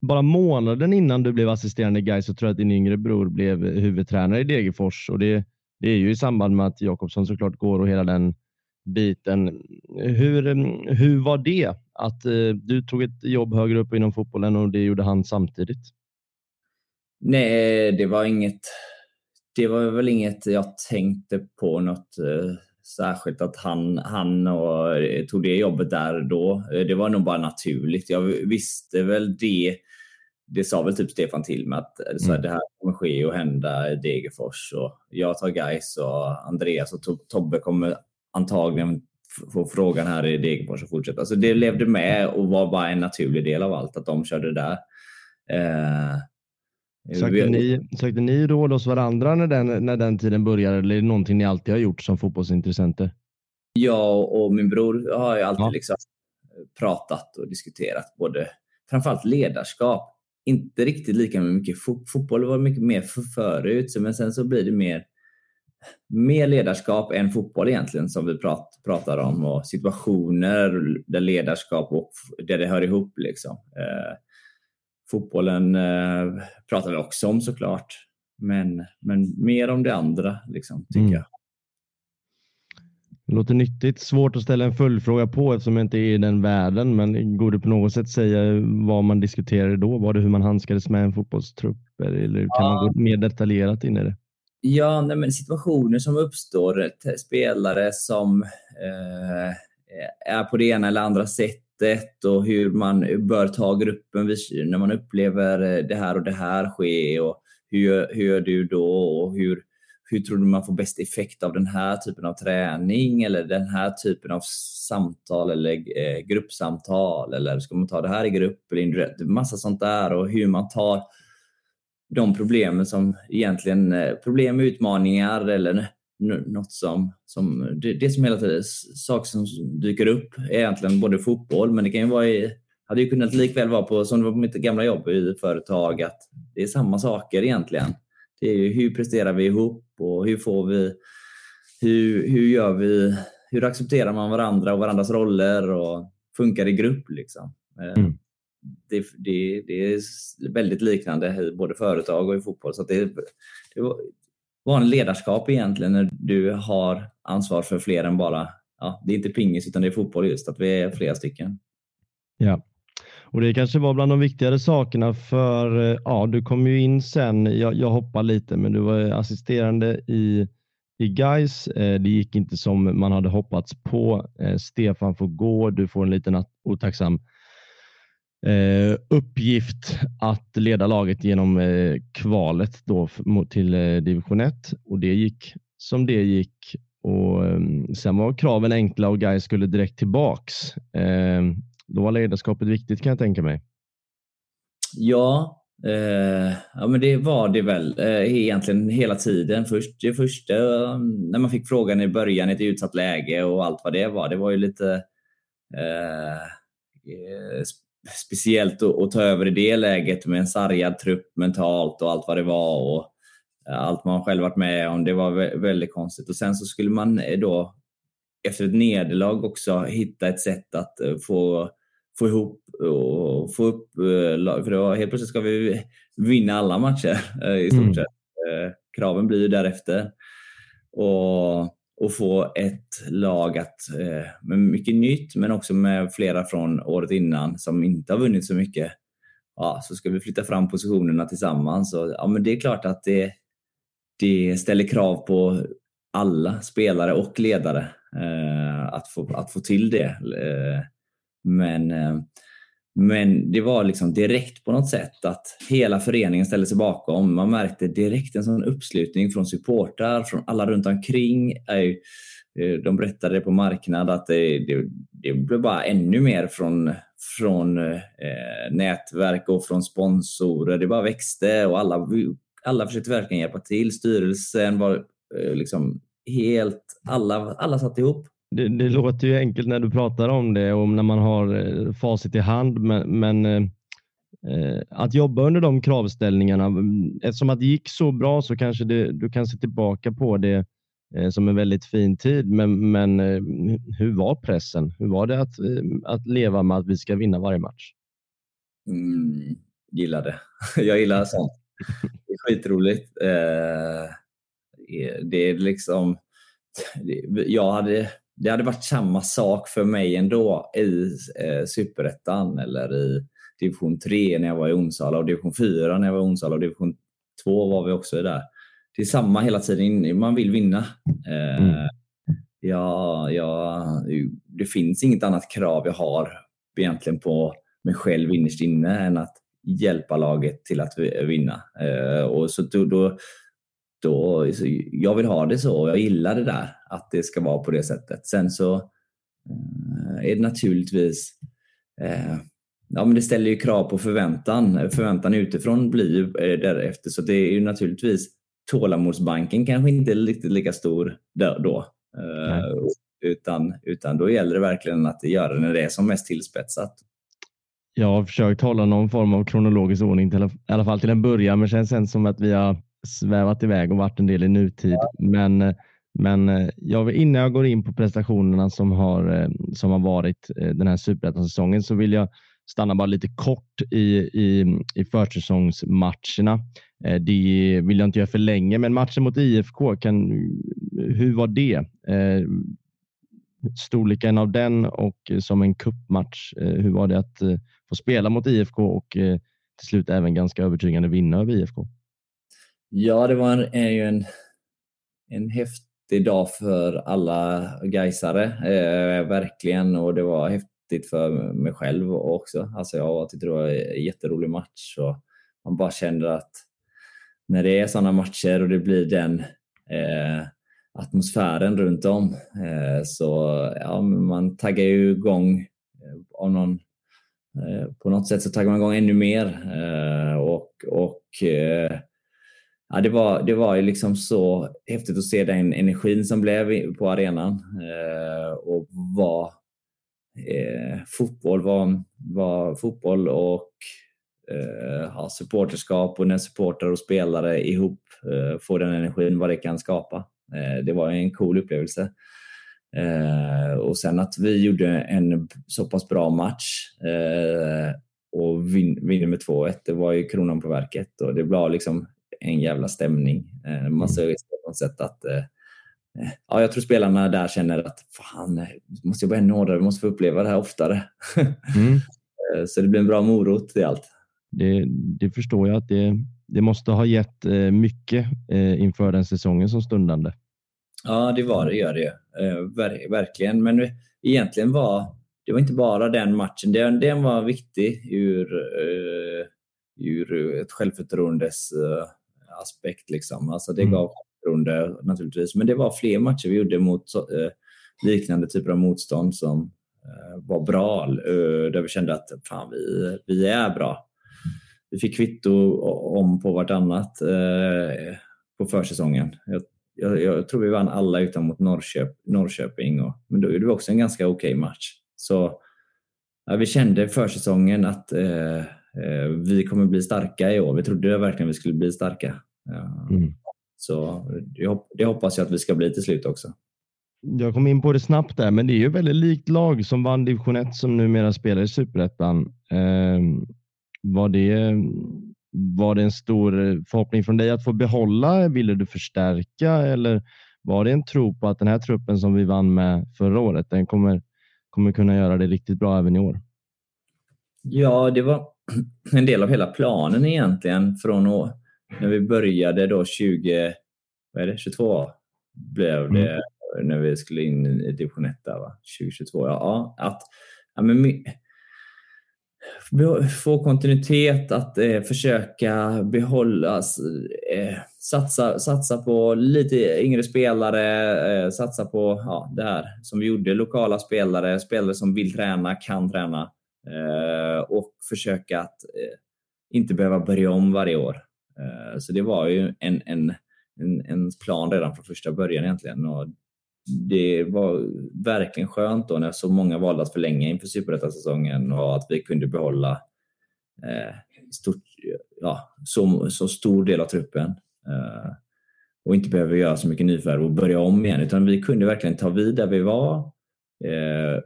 bara månaden innan du blev assisterande guy så tror jag att din yngre bror blev huvudtränare i Degerfors. Och det, det är ju i samband med att Jakobsson såklart går och hela den biten. Hur, hur var det att eh, du tog ett jobb högre upp inom fotbollen och det gjorde han samtidigt? Nej, det var inget. Det var väl inget jag tänkte på något eh, särskilt att han, han och, eh, tog det jobbet där då. Eh, det var nog bara naturligt. Jag visste väl det. Det sa väl typ Stefan till mig att eh, så här, mm. det här kommer ske och hända i Degerfors. Och jag tar Gais och Andreas och Tobbe kommer antagligen få frågan här i Degerfors och fortsätta. Så det levde med och var bara en naturlig del av allt att de körde där. Eh, Sökte ni, sökte ni råd hos varandra när den, när den tiden började eller är det någonting ni alltid har gjort som fotbollsintressenter? Jag och min bror har ju alltid ja. liksom pratat och diskuterat både framförallt ledarskap. Inte riktigt lika mycket fot fotboll var mycket mer för förut, men sen så blir det mer, mer ledarskap än fotboll egentligen som vi prat, pratar om och situationer där ledarskap och där det hör ihop. Liksom. Eh, fotbollen eh, pratar vi också om såklart. Men, men mer om det andra, liksom, tycker mm. jag. Det låter nyttigt. Svårt att ställa en följdfråga på eftersom jag inte är i den världen. Men går det på något sätt säga vad man diskuterade då? Var det hur man handskades med en fotbollstrupp? Eller kan ja. man gå mer detaljerat in i det? Ja, nej, men situationer som uppstår. Spelare som eh, är på det ena eller andra sättet sättet och hur man bör ta gruppen när man upplever eh, det här och det här ske och hur, gör, hur gör du då? Och hur, hur tror du man får bäst effekt av den här typen av träning eller den här typen av samtal eller eh, gruppsamtal? Eller ska man ta det här i grupp eller individuellt? Massa sånt där och hur man tar de problemen som egentligen, eh, problem, utmaningar eller något som, som det, det som hela tiden, saker som dyker upp är egentligen både fotboll, men det kan ju vara i, hade ju kunnat likväl vara på, som det var på mitt gamla jobb i företag, att det är samma saker egentligen. Det är ju hur presterar vi ihop och hur får vi, hur, hur gör vi, hur accepterar man varandra och varandras roller och funkar i grupp liksom. Eh, mm. Det, det, det, är väldigt liknande i både företag och i fotboll. Så det, det vanligt ledarskap egentligen när du har ansvar för fler än bara, ja, det är inte pingis utan det är fotboll just, att vi är flera stycken. Ja, och det kanske var bland de viktigare sakerna för eh, ja, du kom ju in sen. Jag, jag hoppar lite, men du var assisterande i i Gais. Eh, det gick inte som man hade hoppats på. Eh, Stefan får gå. Du får en liten otacksam Eh, uppgift att leda laget genom eh, kvalet då till eh, division 1 och det gick som det gick. Och ehm, Sen var kraven enkla och Gais skulle direkt tillbaks. Ehm, då var ledarskapet viktigt kan jag tänka mig. Ja, eh, ja men det var det väl eh, egentligen hela tiden. Först, det första, ehm, när man fick frågan i början i ett utsatt läge och allt vad det var, det var ju lite eh speciellt att, att, ta över i det läget med en sargad trupp mentalt och allt vad det var. och allt man själv varit med om. Det var väldigt konstigt. Och Sen så skulle man eh, då efter ett nederlag också hitta ett sätt att eh, få få ihop och få upp eh, för då helt plötsligt ska vi vinna alla matcher eh, i stort mm. sett. Mm. Kraven blir ju därefter. Och, och få ett lag att, eh, med mycket nytt men också med flera från året innan som inte har vunnit så mycket. Ja, så ska vi flytta fram positionerna tillsammans. Och, ja, men det är klart att det, det ställer krav på alla spelare och ledare eh, att, få, att få till det. Eh, men, eh, men det var liksom direkt på något sätt att hela föreningen ställde sig bakom. Man märkte direkt en sån uppslutning från supportrar, från alla runt omkring. Eh, de berättade på marknad att det, det, det blev bara ännu mer från, från eh, nätverk och från sponsorer. Det bara växte och alla, alla försökte verkligen hjälpa till. Styrelsen var eh, liksom helt, alla, alla satt ihop. Det, det, låter ju enkelt när du pratar om det och när man har eh, facit i hand, men, men eh, eh, att jobba under de kravställningarna, eftersom att det gick så bra så kanske det, du kan se tillbaka på det eh, som en väldigt fin tid. Men, men eh, hur var pressen? Hur var det att, eh, att leva med att vi ska vinna varje match? Mm, gillar det. Jag gillar sånt. Det är skitroligt. Eh, det är liksom jag hade det hade varit samma sak för mig ändå i eh, superettan eller i division 3 när jag var i Onsala och division 4 när jag var i Onsala och division 2 var vi också där. Det är samma hela tiden, man vill vinna. Eh, mm. ja, ja, det finns inget annat krav jag har egentligen på mig själv innerst inne än att hjälpa laget till att vinna. Eh, och så då, då då, jag vill ha det så och jag gillar det där, att det ska vara på det sättet. Sen så eh, är det naturligtvis eh, Ja, men det ställer ju krav på förväntan. Förväntan utifrån blir ju eh, därefter. Så det är ju naturligtvis tålamodsbanken kanske inte är riktigt lika stor då. Eh, utan, utan då gäller det verkligen att göra det när det är som mest tillspetsat. Jag har försökt hålla någon form av kronologisk ordning, till, i alla fall till en början, men känns sen som att vi har svävat iväg och varit en del i nutid. Ja. Men, men eh, jag, innan jag går in på prestationerna som har, eh, som har varit eh, den här superettan-säsongen så vill jag stanna bara lite kort i, i, i försäsongsmatcherna. Det vill jag inte göra för länge, men matchen mot IFK, kan, hur var det? Storleken av den och som en kuppmatch, hur var det att få spela mot IFK och till slut även ganska övertygande vinna över IFK? Ja, det var en, är ju en, en häftig dag för alla Gaisare, eh, verkligen. Och det var häftigt för mig själv också. Alltså jag tyckte det var en jätterolig match och man bara kände att när det är sådana matcher och det blir den eh, atmosfären runt om eh, så ja, man taggar ju igång eh, av någon eh, på något sätt så taggar man igång ännu mer. Eh, och, och ja, det, var, det var ju liksom så häftigt att se den energin som blev på arenan. Eh, och vad eh, fotboll var, var fotboll och eh, ja, supporterskap och när supportrar och spelare ihop får den energin, vad det kan skapa. Eh, det var en cool upplevelse. Eh, och sen att vi gjorde en så pass bra match eh, och vinner med 2-1, det var ju kronan på verket och det var liksom en jävla stämning. Man ser på något sätt att ja, jag tror spelarna där känner att fan, måste jobba ännu hårdare, vi måste få uppleva det här oftare. Mm. så det blir en bra morot i allt. Det, det förstår jag att det, det måste ha gett eh, mycket eh, inför den säsongen som stundande. Ja, det var det, gör det eh, ver verkligen. Men egentligen var det var inte bara den matchen. Den, den var viktig ur, ur ett självförtroendes aspekt. Liksom. Alltså det mm. gav självförtroende naturligtvis. Men det var fler matcher vi gjorde mot uh, liknande typer av motstånd som var bra. där vi kände att fan, vi, vi är bra vi fick kvitto om på vartannat eh, på försäsongen. Jag, jag, jag, tror vi vann alla utom mot Norrköp, Norrköping, och, men då gjorde vi också en ganska okej okay match. Så ja, vi kände försäsongen att eh, eh, vi kommer bli starka i år. Vi trodde verkligen vi skulle bli starka. Ja. Mm. Så det, hoppas jag att vi ska bli till slut också. Jag kom in på det snabbt där, men det är ju väldigt likt lag som vann division 1 som numera spelar i superettan. Eh, var det, var det en stor förhoppning från dig att få behålla? Ville du förstärka eller var det en tro på att den här truppen som vi vann med förra året, den kommer, kommer kunna göra det riktigt bra även i år? Ja, det var en del av hela planen egentligen från när vi började då 20, vad är det, 22 blev det mm. när vi skulle in i division 1 där, va? 2022. Ja, att, ja, men få kontinuitet, att eh, försöka behålla, eh, satsa, satsa på lite yngre spelare, eh, satsa på ja, det här som vi gjorde, lokala spelare, spelare som vill träna, kan träna eh, och försöka att eh, inte behöva börja om varje år. Eh, så det var ju en, en, en, en plan redan från första början egentligen och det var verkligen skönt då när så många valde att förlänga inför superettan-säsongen och att vi kunde behålla eh, stort, ja, så, så stor del av truppen. Eh, och inte behöva göra så mycket nyförvärv och börja om igen. Utan vi kunde verkligen ta vid där vi var. Eh,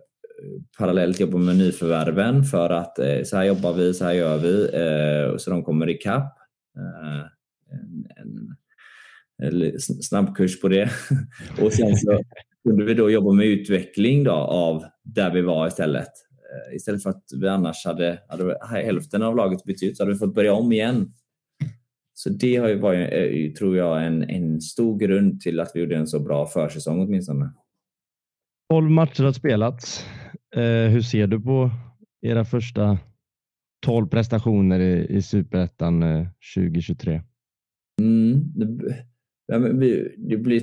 parallellt jobba med nyförvärven för att eh, så här jobbar vi, så här gör vi. Eh, så de kommer ikapp. Eh, en, en, en, snabbkurs på det. och sen så kunde vi då jobba med utveckling då av där vi var istället. Eh, istället för att vi annars hade, hade hälften av laget bytt ut så hade vi fått börja om igen. Så det har ju varit, eh, tror jag, en, en stor grund till att vi gjorde en så bra försäsong åtminstone. 12 matcher har spelats. Eh, hur ser du på era första 12 prestationer i, i Superettan eh, 2023? Mm, det, Ja, vi, det blir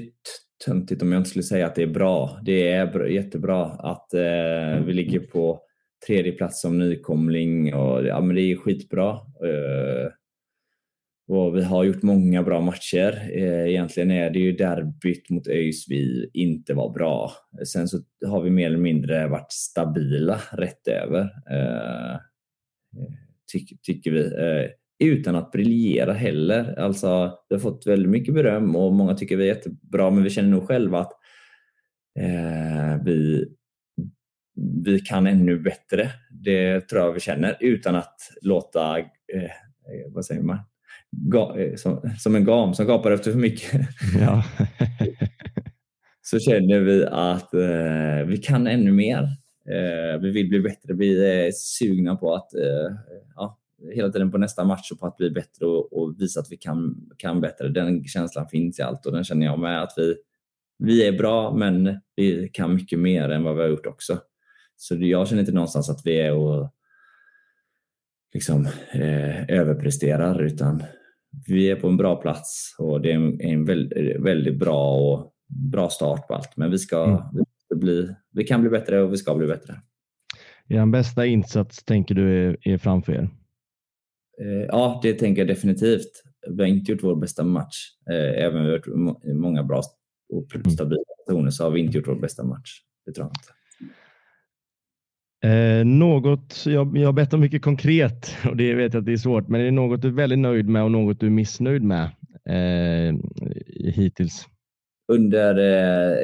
töntigt om jag inte skulle säga att det är bra. Det är jättebra att eh, vi ligger på tredje plats som nykomling och ja, men det är skitbra. Eh, och vi har gjort många bra matcher. Eh, egentligen är det ju derbyt mot ÖIS vi inte var bra. Sen så har vi mer eller mindre varit stabila rätt över. Eh, ty tycker vi. Eh, utan att briljera heller. Alltså, vi har fått väldigt mycket beröm och många tycker vi är jättebra, men vi känner nog själva att eh, vi, vi kan ännu bättre. Det tror jag vi känner utan att låta, eh, vad säger man, Ga, eh, som, som, en gam som gapar efter för mycket. Ja. så känner vi att eh, vi kan ännu mer. Eh, vi vill bli bättre. Vi är sugna på att eh, ja, hela tiden på nästa match och på att bli bättre och, och, visa att vi kan, kan bättre. Den känslan finns i allt och den känner jag med att vi, vi är bra men vi kan mycket mer än vad vi har gjort också. Så jag känner inte någonstans att vi är och liksom eh, överpresterar utan vi är på en bra plats och det är en, en väldigt, väldigt bra och bra start på allt. Men vi, ska, mm. vi, bli, vi kan bli bättre och vi ska bli bättre. Er bästa insats tänker du är, är framför er? Eh, ja, det tänker jag definitivt. Vi har inte gjort vår bästa match. Eh, även om vi har gjort många bra och mm. stabila prestationer så har vi inte gjort vår bästa match. Det tror jag inte. Eh, något, jag, jag har bett om mycket konkret och det vet jag att det är svårt, men är det något du är väldigt nöjd med och något du är missnöjd med eh, hittills? Under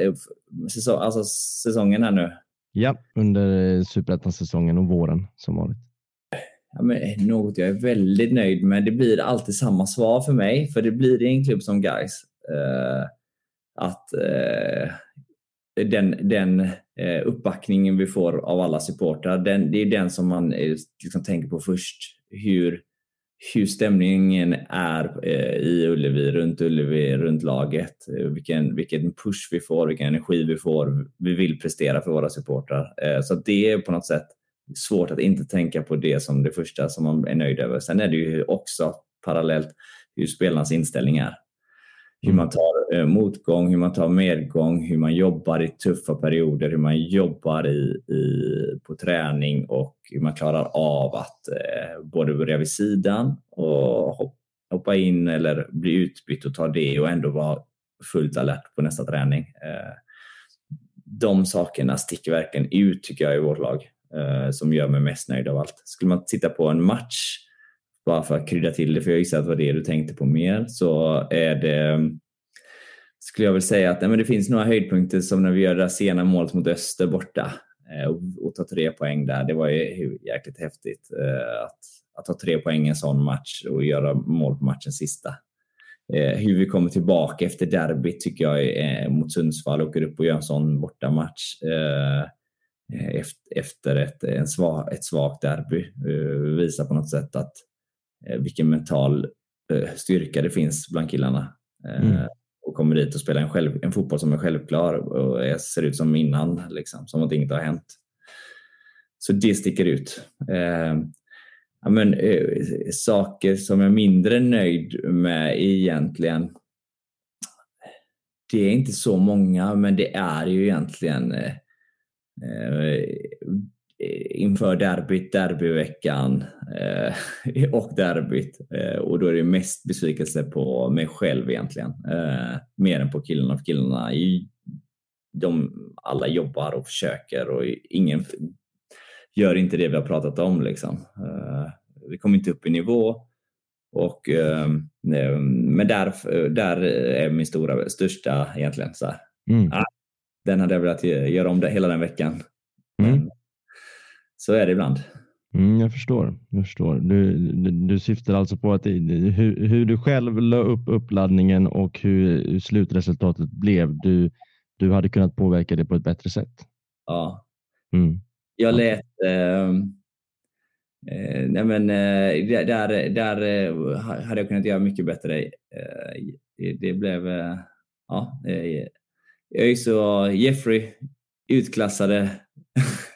eh, säsong, alltså säsongen här nu? Ja, under superettan-säsongen och våren som vanligt. Ja, men något jag är väldigt nöjd med. Det blir alltid samma svar för mig, för det blir i en klubb som Gais. Eh, att eh, den, den eh, uppbackningen vi får av alla supportrar, den, det är den som man eh, liksom tänker på först. Hur, hur stämningen är eh, i Ullevi, runt Ullevi, runt laget. Eh, vilken, vilken push vi får, vilken energi vi får. Vi vill prestera för våra supportrar. Eh, så det är på något sätt svårt att inte tänka på det som det första som man är nöjd över. Sen är det ju också parallellt hur spelarnas inställning är. Hur man tar eh, motgång, hur man tar medgång, hur man jobbar i tuffa perioder, hur man jobbar i, i, på träning och hur man klarar av att eh, både börja vid sidan och hoppa in eller bli utbytt och ta det och ändå vara fullt alert på nästa träning. Eh, de sakerna sticker verkligen ut tycker jag i vårt lag eh, som gör mig mest nöjd av allt. Skulle man titta på en match bara för att krydda till det, för jag gissar att det var det du tänkte på mer, så är det skulle jag väl säga att nej, men det finns några höjdpunkter som när vi gör det där sena målet mot Öster borta eh, och, och tar tre poäng där. Det var ju jäkligt häftigt eh, att, att ta tre poäng i en sån match och göra mål på matchens sista. Eh, hur vi kommer tillbaka efter derbyt tycker jag eh, mot Sundsvall, åker upp och gör en sån bortamatch eh, eh, efter ett, en svag, ett svagt derby. Eh, visar på något sätt att Eh, vilken mental eh, styrka det finns bland killarna. Eh, mm. Och kommer dit och spelar en, själv, en fotboll som är självklar och ser ut som innan, liksom, som att inget har hänt. Så det sticker ut. Eh, ja, men, eh, saker som jag är mindre nöjd med egentligen. Det är inte så många, men det är ju egentligen Eh, eh inför derbyt, derbyveckan eh, och derbyt. Eh, och då är det mest besvikelse på mig själv egentligen. Eh, mer än på killarna. För killarna, de alla jobbar och försöker och ingen gör inte det vi har pratat om. Liksom. Eh, vi kommer inte upp i nivå. Och, eh, men där, där är min stora, största egentligen. Så mm. ah, den hade jag velat göra om det hela den veckan. Mm. Så är det ibland. Mm, jag förstår. Jag förstår. Du, du, du syftar alltså på att hur, hur, du själv la upp uppladdningen och hur slutresultatet blev. Du, du hade kunnat påverka det på ett bättre sätt. Ja. Mm. Jag lät... Eh, eh, nej men, eh, där, där eh, hade jag kunnat göra mycket bättre. Eh, det, blev... Eh, ja, ÖIS och Jeffrey utklassade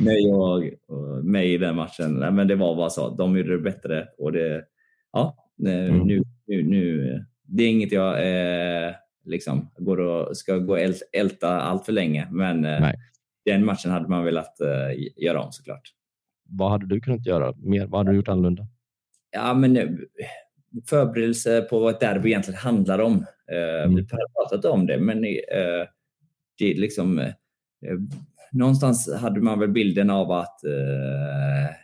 mig och, och mig i den matchen. Nej, men det var bara så. De gjorde det bättre och det, ja, mm. nu, nu, nu, det är inget jag eh, liksom går och ska gå och älta allt för länge, men eh, den matchen hade man velat eh, göra om såklart. Vad hade du kunnat göra mer? Vad hade du gjort annorlunda? Ja, men eh, förberedelse på vad ett derby egentligen handlar om. Eh, mm. Vi har pratat om det, men eh, det är liksom någonstans hade man väl bilden av att eh,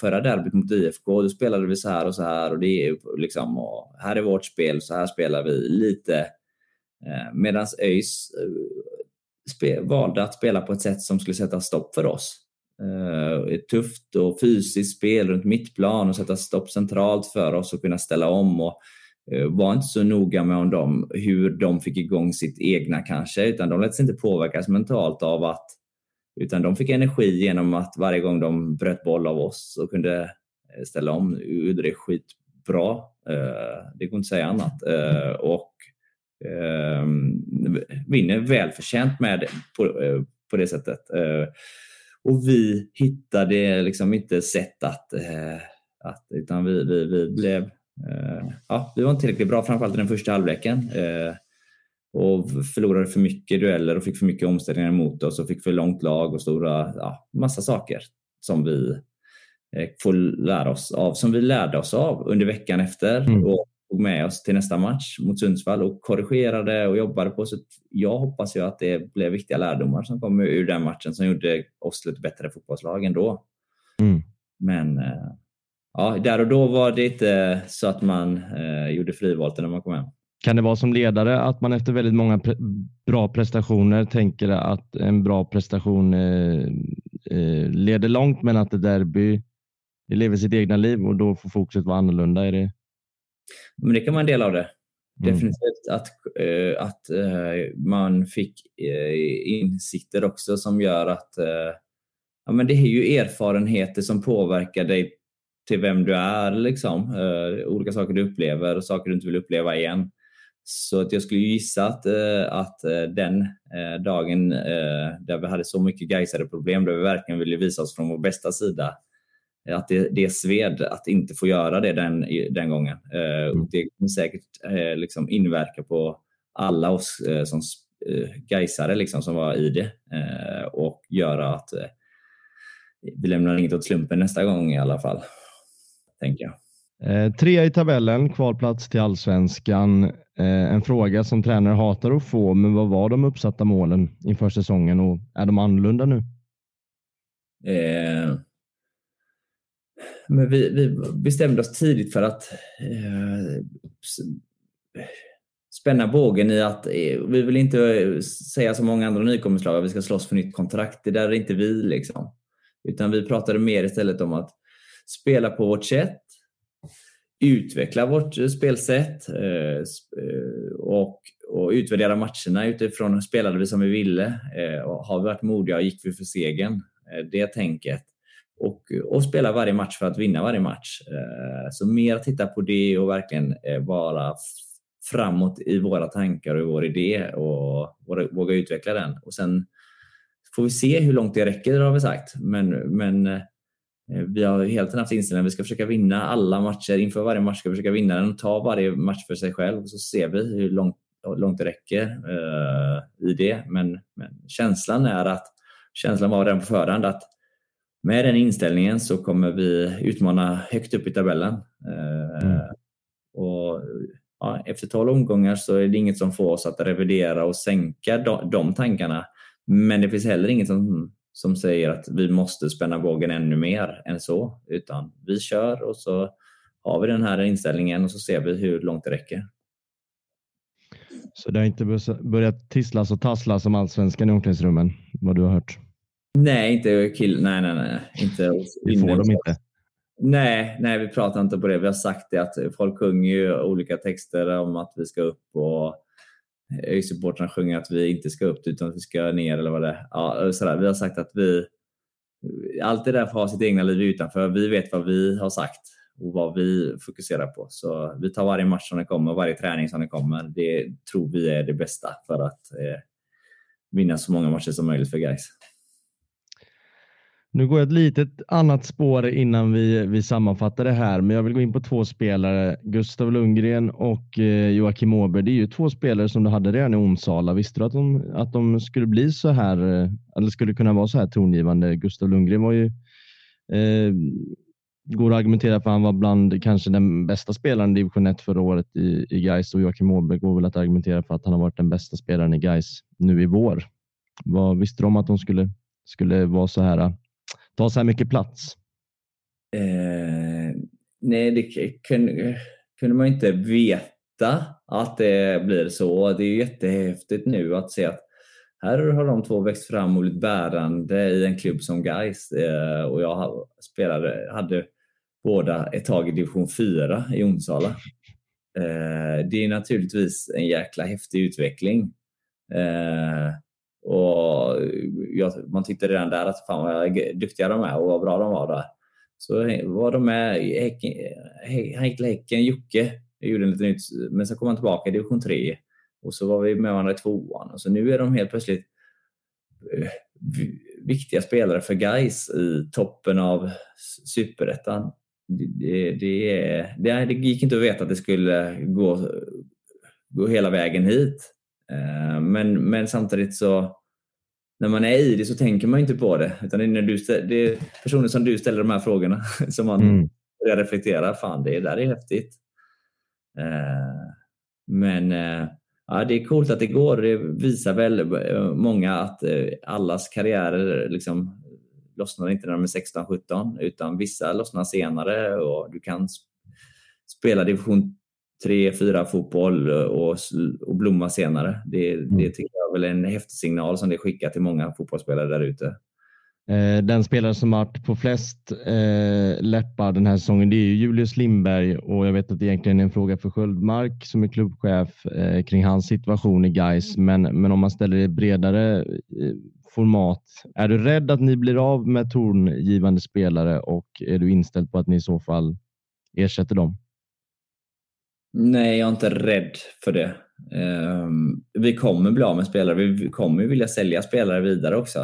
förra derbyt mot IFK, då spelade vi så här och så här och det är liksom, och här är vårt spel, så här spelar vi lite. Eh, Medan ÖIS eh, valde att spela på ett sätt som skulle sätta stopp för oss. Eh, ett tufft och fysiskt spel runt mittplan och sätta stopp centralt för oss och kunna ställa om. och eh, var inte så noga med om dem, hur de fick igång sitt egna kanske, utan de lät sig inte påverkas mentalt av att utan de fick energi genom att varje gång de bröt boll av oss och kunde eh, ställa om, gjorde det skitbra. Eh, det går inte att säga annat. Eh, och ehm, vinner välförtjänt med på, på det sättet. Och vi hittade liksom inte sätt att, att utan vi, vi, vi blev ja, vi var inte tillräckligt bra, framförallt i den första halvleken. Och förlorade för mycket dueller och fick för mycket omställningar emot oss och fick för långt lag och stora, ja, massa saker som vi får lära oss av, som vi lärde oss av under veckan efter. Mm. Och tog med oss till nästa match mot Sundsvall och korrigerade och jobbade på. Så jag hoppas ju att det blev viktiga lärdomar som kom ur den matchen som gjorde oss till ett bättre fotbollslag ändå. Mm. Men eh, ja, där och då var det inte så att man eh, gjorde frivolter när man kom hem. Kan det vara som ledare att man efter väldigt många pre bra prestationer tänker att en bra prestation eh, eh, leder långt men att det derby det lever sitt egna liv och då får fokuset vara annorlunda? Är det, men det kan vara en del av det. Mm. Definitivt att, uh, att uh, man fick uh, insikter också som gör att ja, men det är ju erfarenheter som påverkar dig till vem du är. Liksom. olika saker du upplever och saker du inte vill uppleva igen. Så att jag skulle gissa att, att den dagen där vi hade så mycket Gaisare problem där vi verkligen ville visa oss från vår bästa sida att det, det sved att inte få göra det den, den gången. Eh, mm. Det kommer säkert eh, liksom inverka på alla oss eh, som Gaisare liksom, som var i det och göra att vi lämnar inget åt slumpen nästa gång i alla fall, tänker jag. Eh, trea i tabellen, kvalplats till allsvenskan. Eh, en fråga som tränare hatar att få, men vad var de uppsatta målen inför säsongen och är de annorlunda nu? Eh, men vi, vi bestämde oss tidigt för att eh, spänna bågen i att eh, vi vill inte eh, säga som många andra nykomlingslag att vi ska slåss för nytt kontrakt. Det där är inte vi. Liksom. Utan vi pratade mer istället om att spela på vårt sätt, utveckla vårt eh, spelsätt eh, eh, och, och utvärdera matcherna utifrån hur spelade vi som vi ville. Och har vi varit modiga och gick vi för segern. Det tänket och, och spela varje match för att vinna varje match. Så mer titta på det och verkligen vara framåt i våra tankar och i vår idé och våga utveckla den. Och sen får vi se hur långt det räcker har vi sagt. Men, men vi har helt haft inställningen att vi ska försöka vinna alla matcher. Inför varje match ska vi försöka vinna den och ta varje match för sig själv. Så ser vi hur långt, långt det räcker uh, i det. Men, men känslan är att känslan var redan på förhand att med den inställningen så kommer vi utmana högt upp i tabellen. Eh, mm. Och ja, efter 12 omgångar så är det inget som får oss att revidera och sänka de, de tankarna. Men det finns heller inget som, som säger att vi måste spänna bågen ännu mer än så. Utan vi kör och så har vi den här inställningen och så ser vi hur långt det räcker. Så det har inte börjat tisslas och tasslas om allsvenskan i omklädningsrummen, vad du har hört? Nej, inte kill. Nej, nej, nej. Inte Vi får dem inte. Nej, nej, vi pratar inte på det. Vi har sagt det att folk sjunger ju olika texter om att vi ska upp och ÖIS-supportrarna sjunger att vi inte ska upp utan att vi ska ner eller vad det är. Ja, sådär. Vi har sagt att vi allt det där får ha sitt egna liv utanför. Vi vet vad vi har sagt och vad vi fokuserar på. Så vi tar varje match som den kommer, varje träning som den kommer. Det tror vi är det bästa för att eh, vinna så många matcher som möjligt för guys. Nu går jag ett litet annat spår innan vi, vi sammanfattar det här, men jag vill gå in på två spelare. Gustav Lundgren och eh, Joakim Åberg. Det är ju två spelare som du hade redan i Onsala. Visste du att de, att de skulle bli så här, eh, eller skulle kunna vara så här tongivande? Gustav Lundgren var ju eh, går att argumentera för att han var bland kanske den bästa spelaren i division 1 förra året i, i Gais och Joakim Åberg går väl att argumentera för att han har varit den bästa spelaren i Gais nu i vår. Vad visste du om att de skulle, skulle vara så här eh? Ta så här mycket plats? Eh, nej, det kunde, kunde man inte veta att det blir så. Det är jättehäftigt nu att se att här har de två växt fram och blivit bärande i en klubb som Gais. Eh, och jag spelade, hade båda ett tag i division 4 i Onsala. Eh, det är naturligtvis en jäkla häftig utveckling. Eh, och eh, jag, man tyckte redan där att fan vad duktiga de är och vad bra de var där. Så var de med i Häcken, han gick till Häcken, Jocke gjorde en liten ut, men sen kom han tillbaka i division 3 och så var vi med varandra i tvåan och så nu är de helt plötsligt eh, viktiga spelare för guys i toppen av superettan. det, det, det, det gick inte att veta att det skulle gå, gå hela vägen hit. Eh, men, men samtidigt så när man är i det så tänker man inte på det. Utan det är, när du, det är personer som du ställer de här frågorna som man mm. reflektera. Fan, det där är häftigt. Eh, men ja, det är coolt att det går. Det visar väl många att allas karriärer liksom lossnar inte när de är 16-17 utan vissa lossnar senare och du kan spela division 3-4 fotboll och, och blomma senare. Det, mm. det tycker jag är väl en häftig signal som det skickar till många fotbollsspelare där ute. Eh, den spelare som varit på flest eh, läppar den här säsongen det är Julius Lindberg och jag vet att det egentligen är en fråga för Sköldmark som är klubbchef eh, kring hans situation i Gais. Men, men om man ställer det bredare eh, format. Är du rädd att ni blir av med tongivande spelare och är du inställd på att ni i så fall ersätter dem? Nej, jag är inte rädd för det. Um, vi kommer bli av med spelare. Vi kommer vilja sälja spelare vidare också.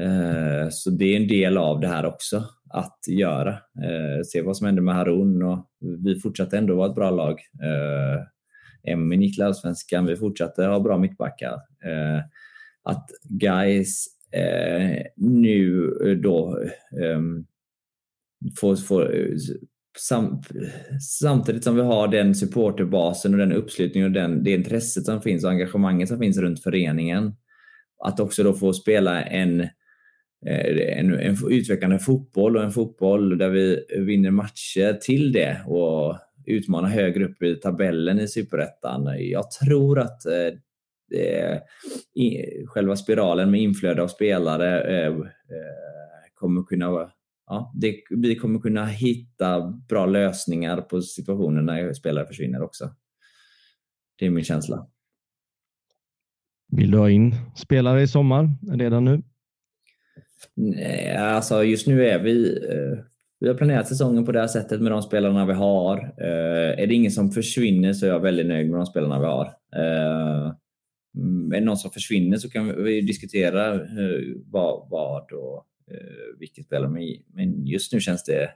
Uh, så det är en del av det här också att göra. Uh, se vad som händer med Harun och vi fortsatte ändå vara ett bra lag. Uh, Emmy gick till Allsvenskan. Vi fortsatte ha bra mittbackar. Uh, att guys eh, nu då eh, får, får sam, samtidigt som vi har den supporterbasen och den uppslutningen och den, det intresset som finns och engagemanget som finns runt föreningen. Att också då få spela en, eh, en, en utvecklande fotboll och en fotboll där vi vinner matcher till det och utmanar högre upp i tabellen i Superettan. Jag tror att eh, i, själva spiralen med inflöde av spelare eh, eh kommer kunna Ja, det, vi kommer kunna hitta bra lösningar på situationer när spelare försvinner också. Det är min känsla. Vill du ha in spelare i sommar redan nu? Nej, alltså just nu är vi... Eh, vi har planerat säsongen på det här sättet med de spelarna vi har. Eh, är det ingen som försvinner så är jag väldigt nöjd med de spelarna vi har. Eh, Mm, är det någon som försvinner så kan vi diskutera vad, vad och eh, vilket spelare. Men just nu känns det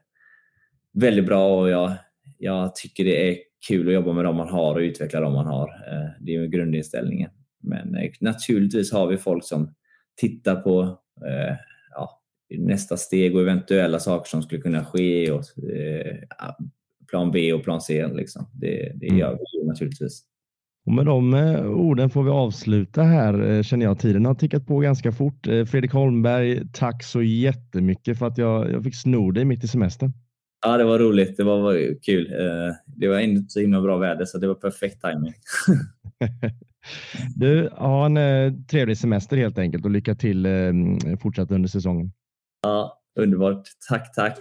väldigt bra och jag, jag tycker det är kul att jobba med dem man har och utveckla dem man har. Eh, det är grundinställningen. Men naturligtvis har vi folk som tittar på ja, nästa steg och eventuella saker som skulle kunna ske. Och, plan B och plan C. Liksom. Det, det mm. gör vi naturligtvis. Och med de eh, orden får vi avsluta här eh, känner jag. Tiden har tickat på ganska fort. Eh, Fredrik Holmberg, tack så jättemycket för att jag, jag fick sno dig mitt i semestern. Ja, det var roligt. Det var, var kul. Det var inte så himla bra väder så det var perfekt timing. du, ha en trevlig semester helt enkelt och lycka till fortsatt under säsongen. Ja, underbart. Tack, tack.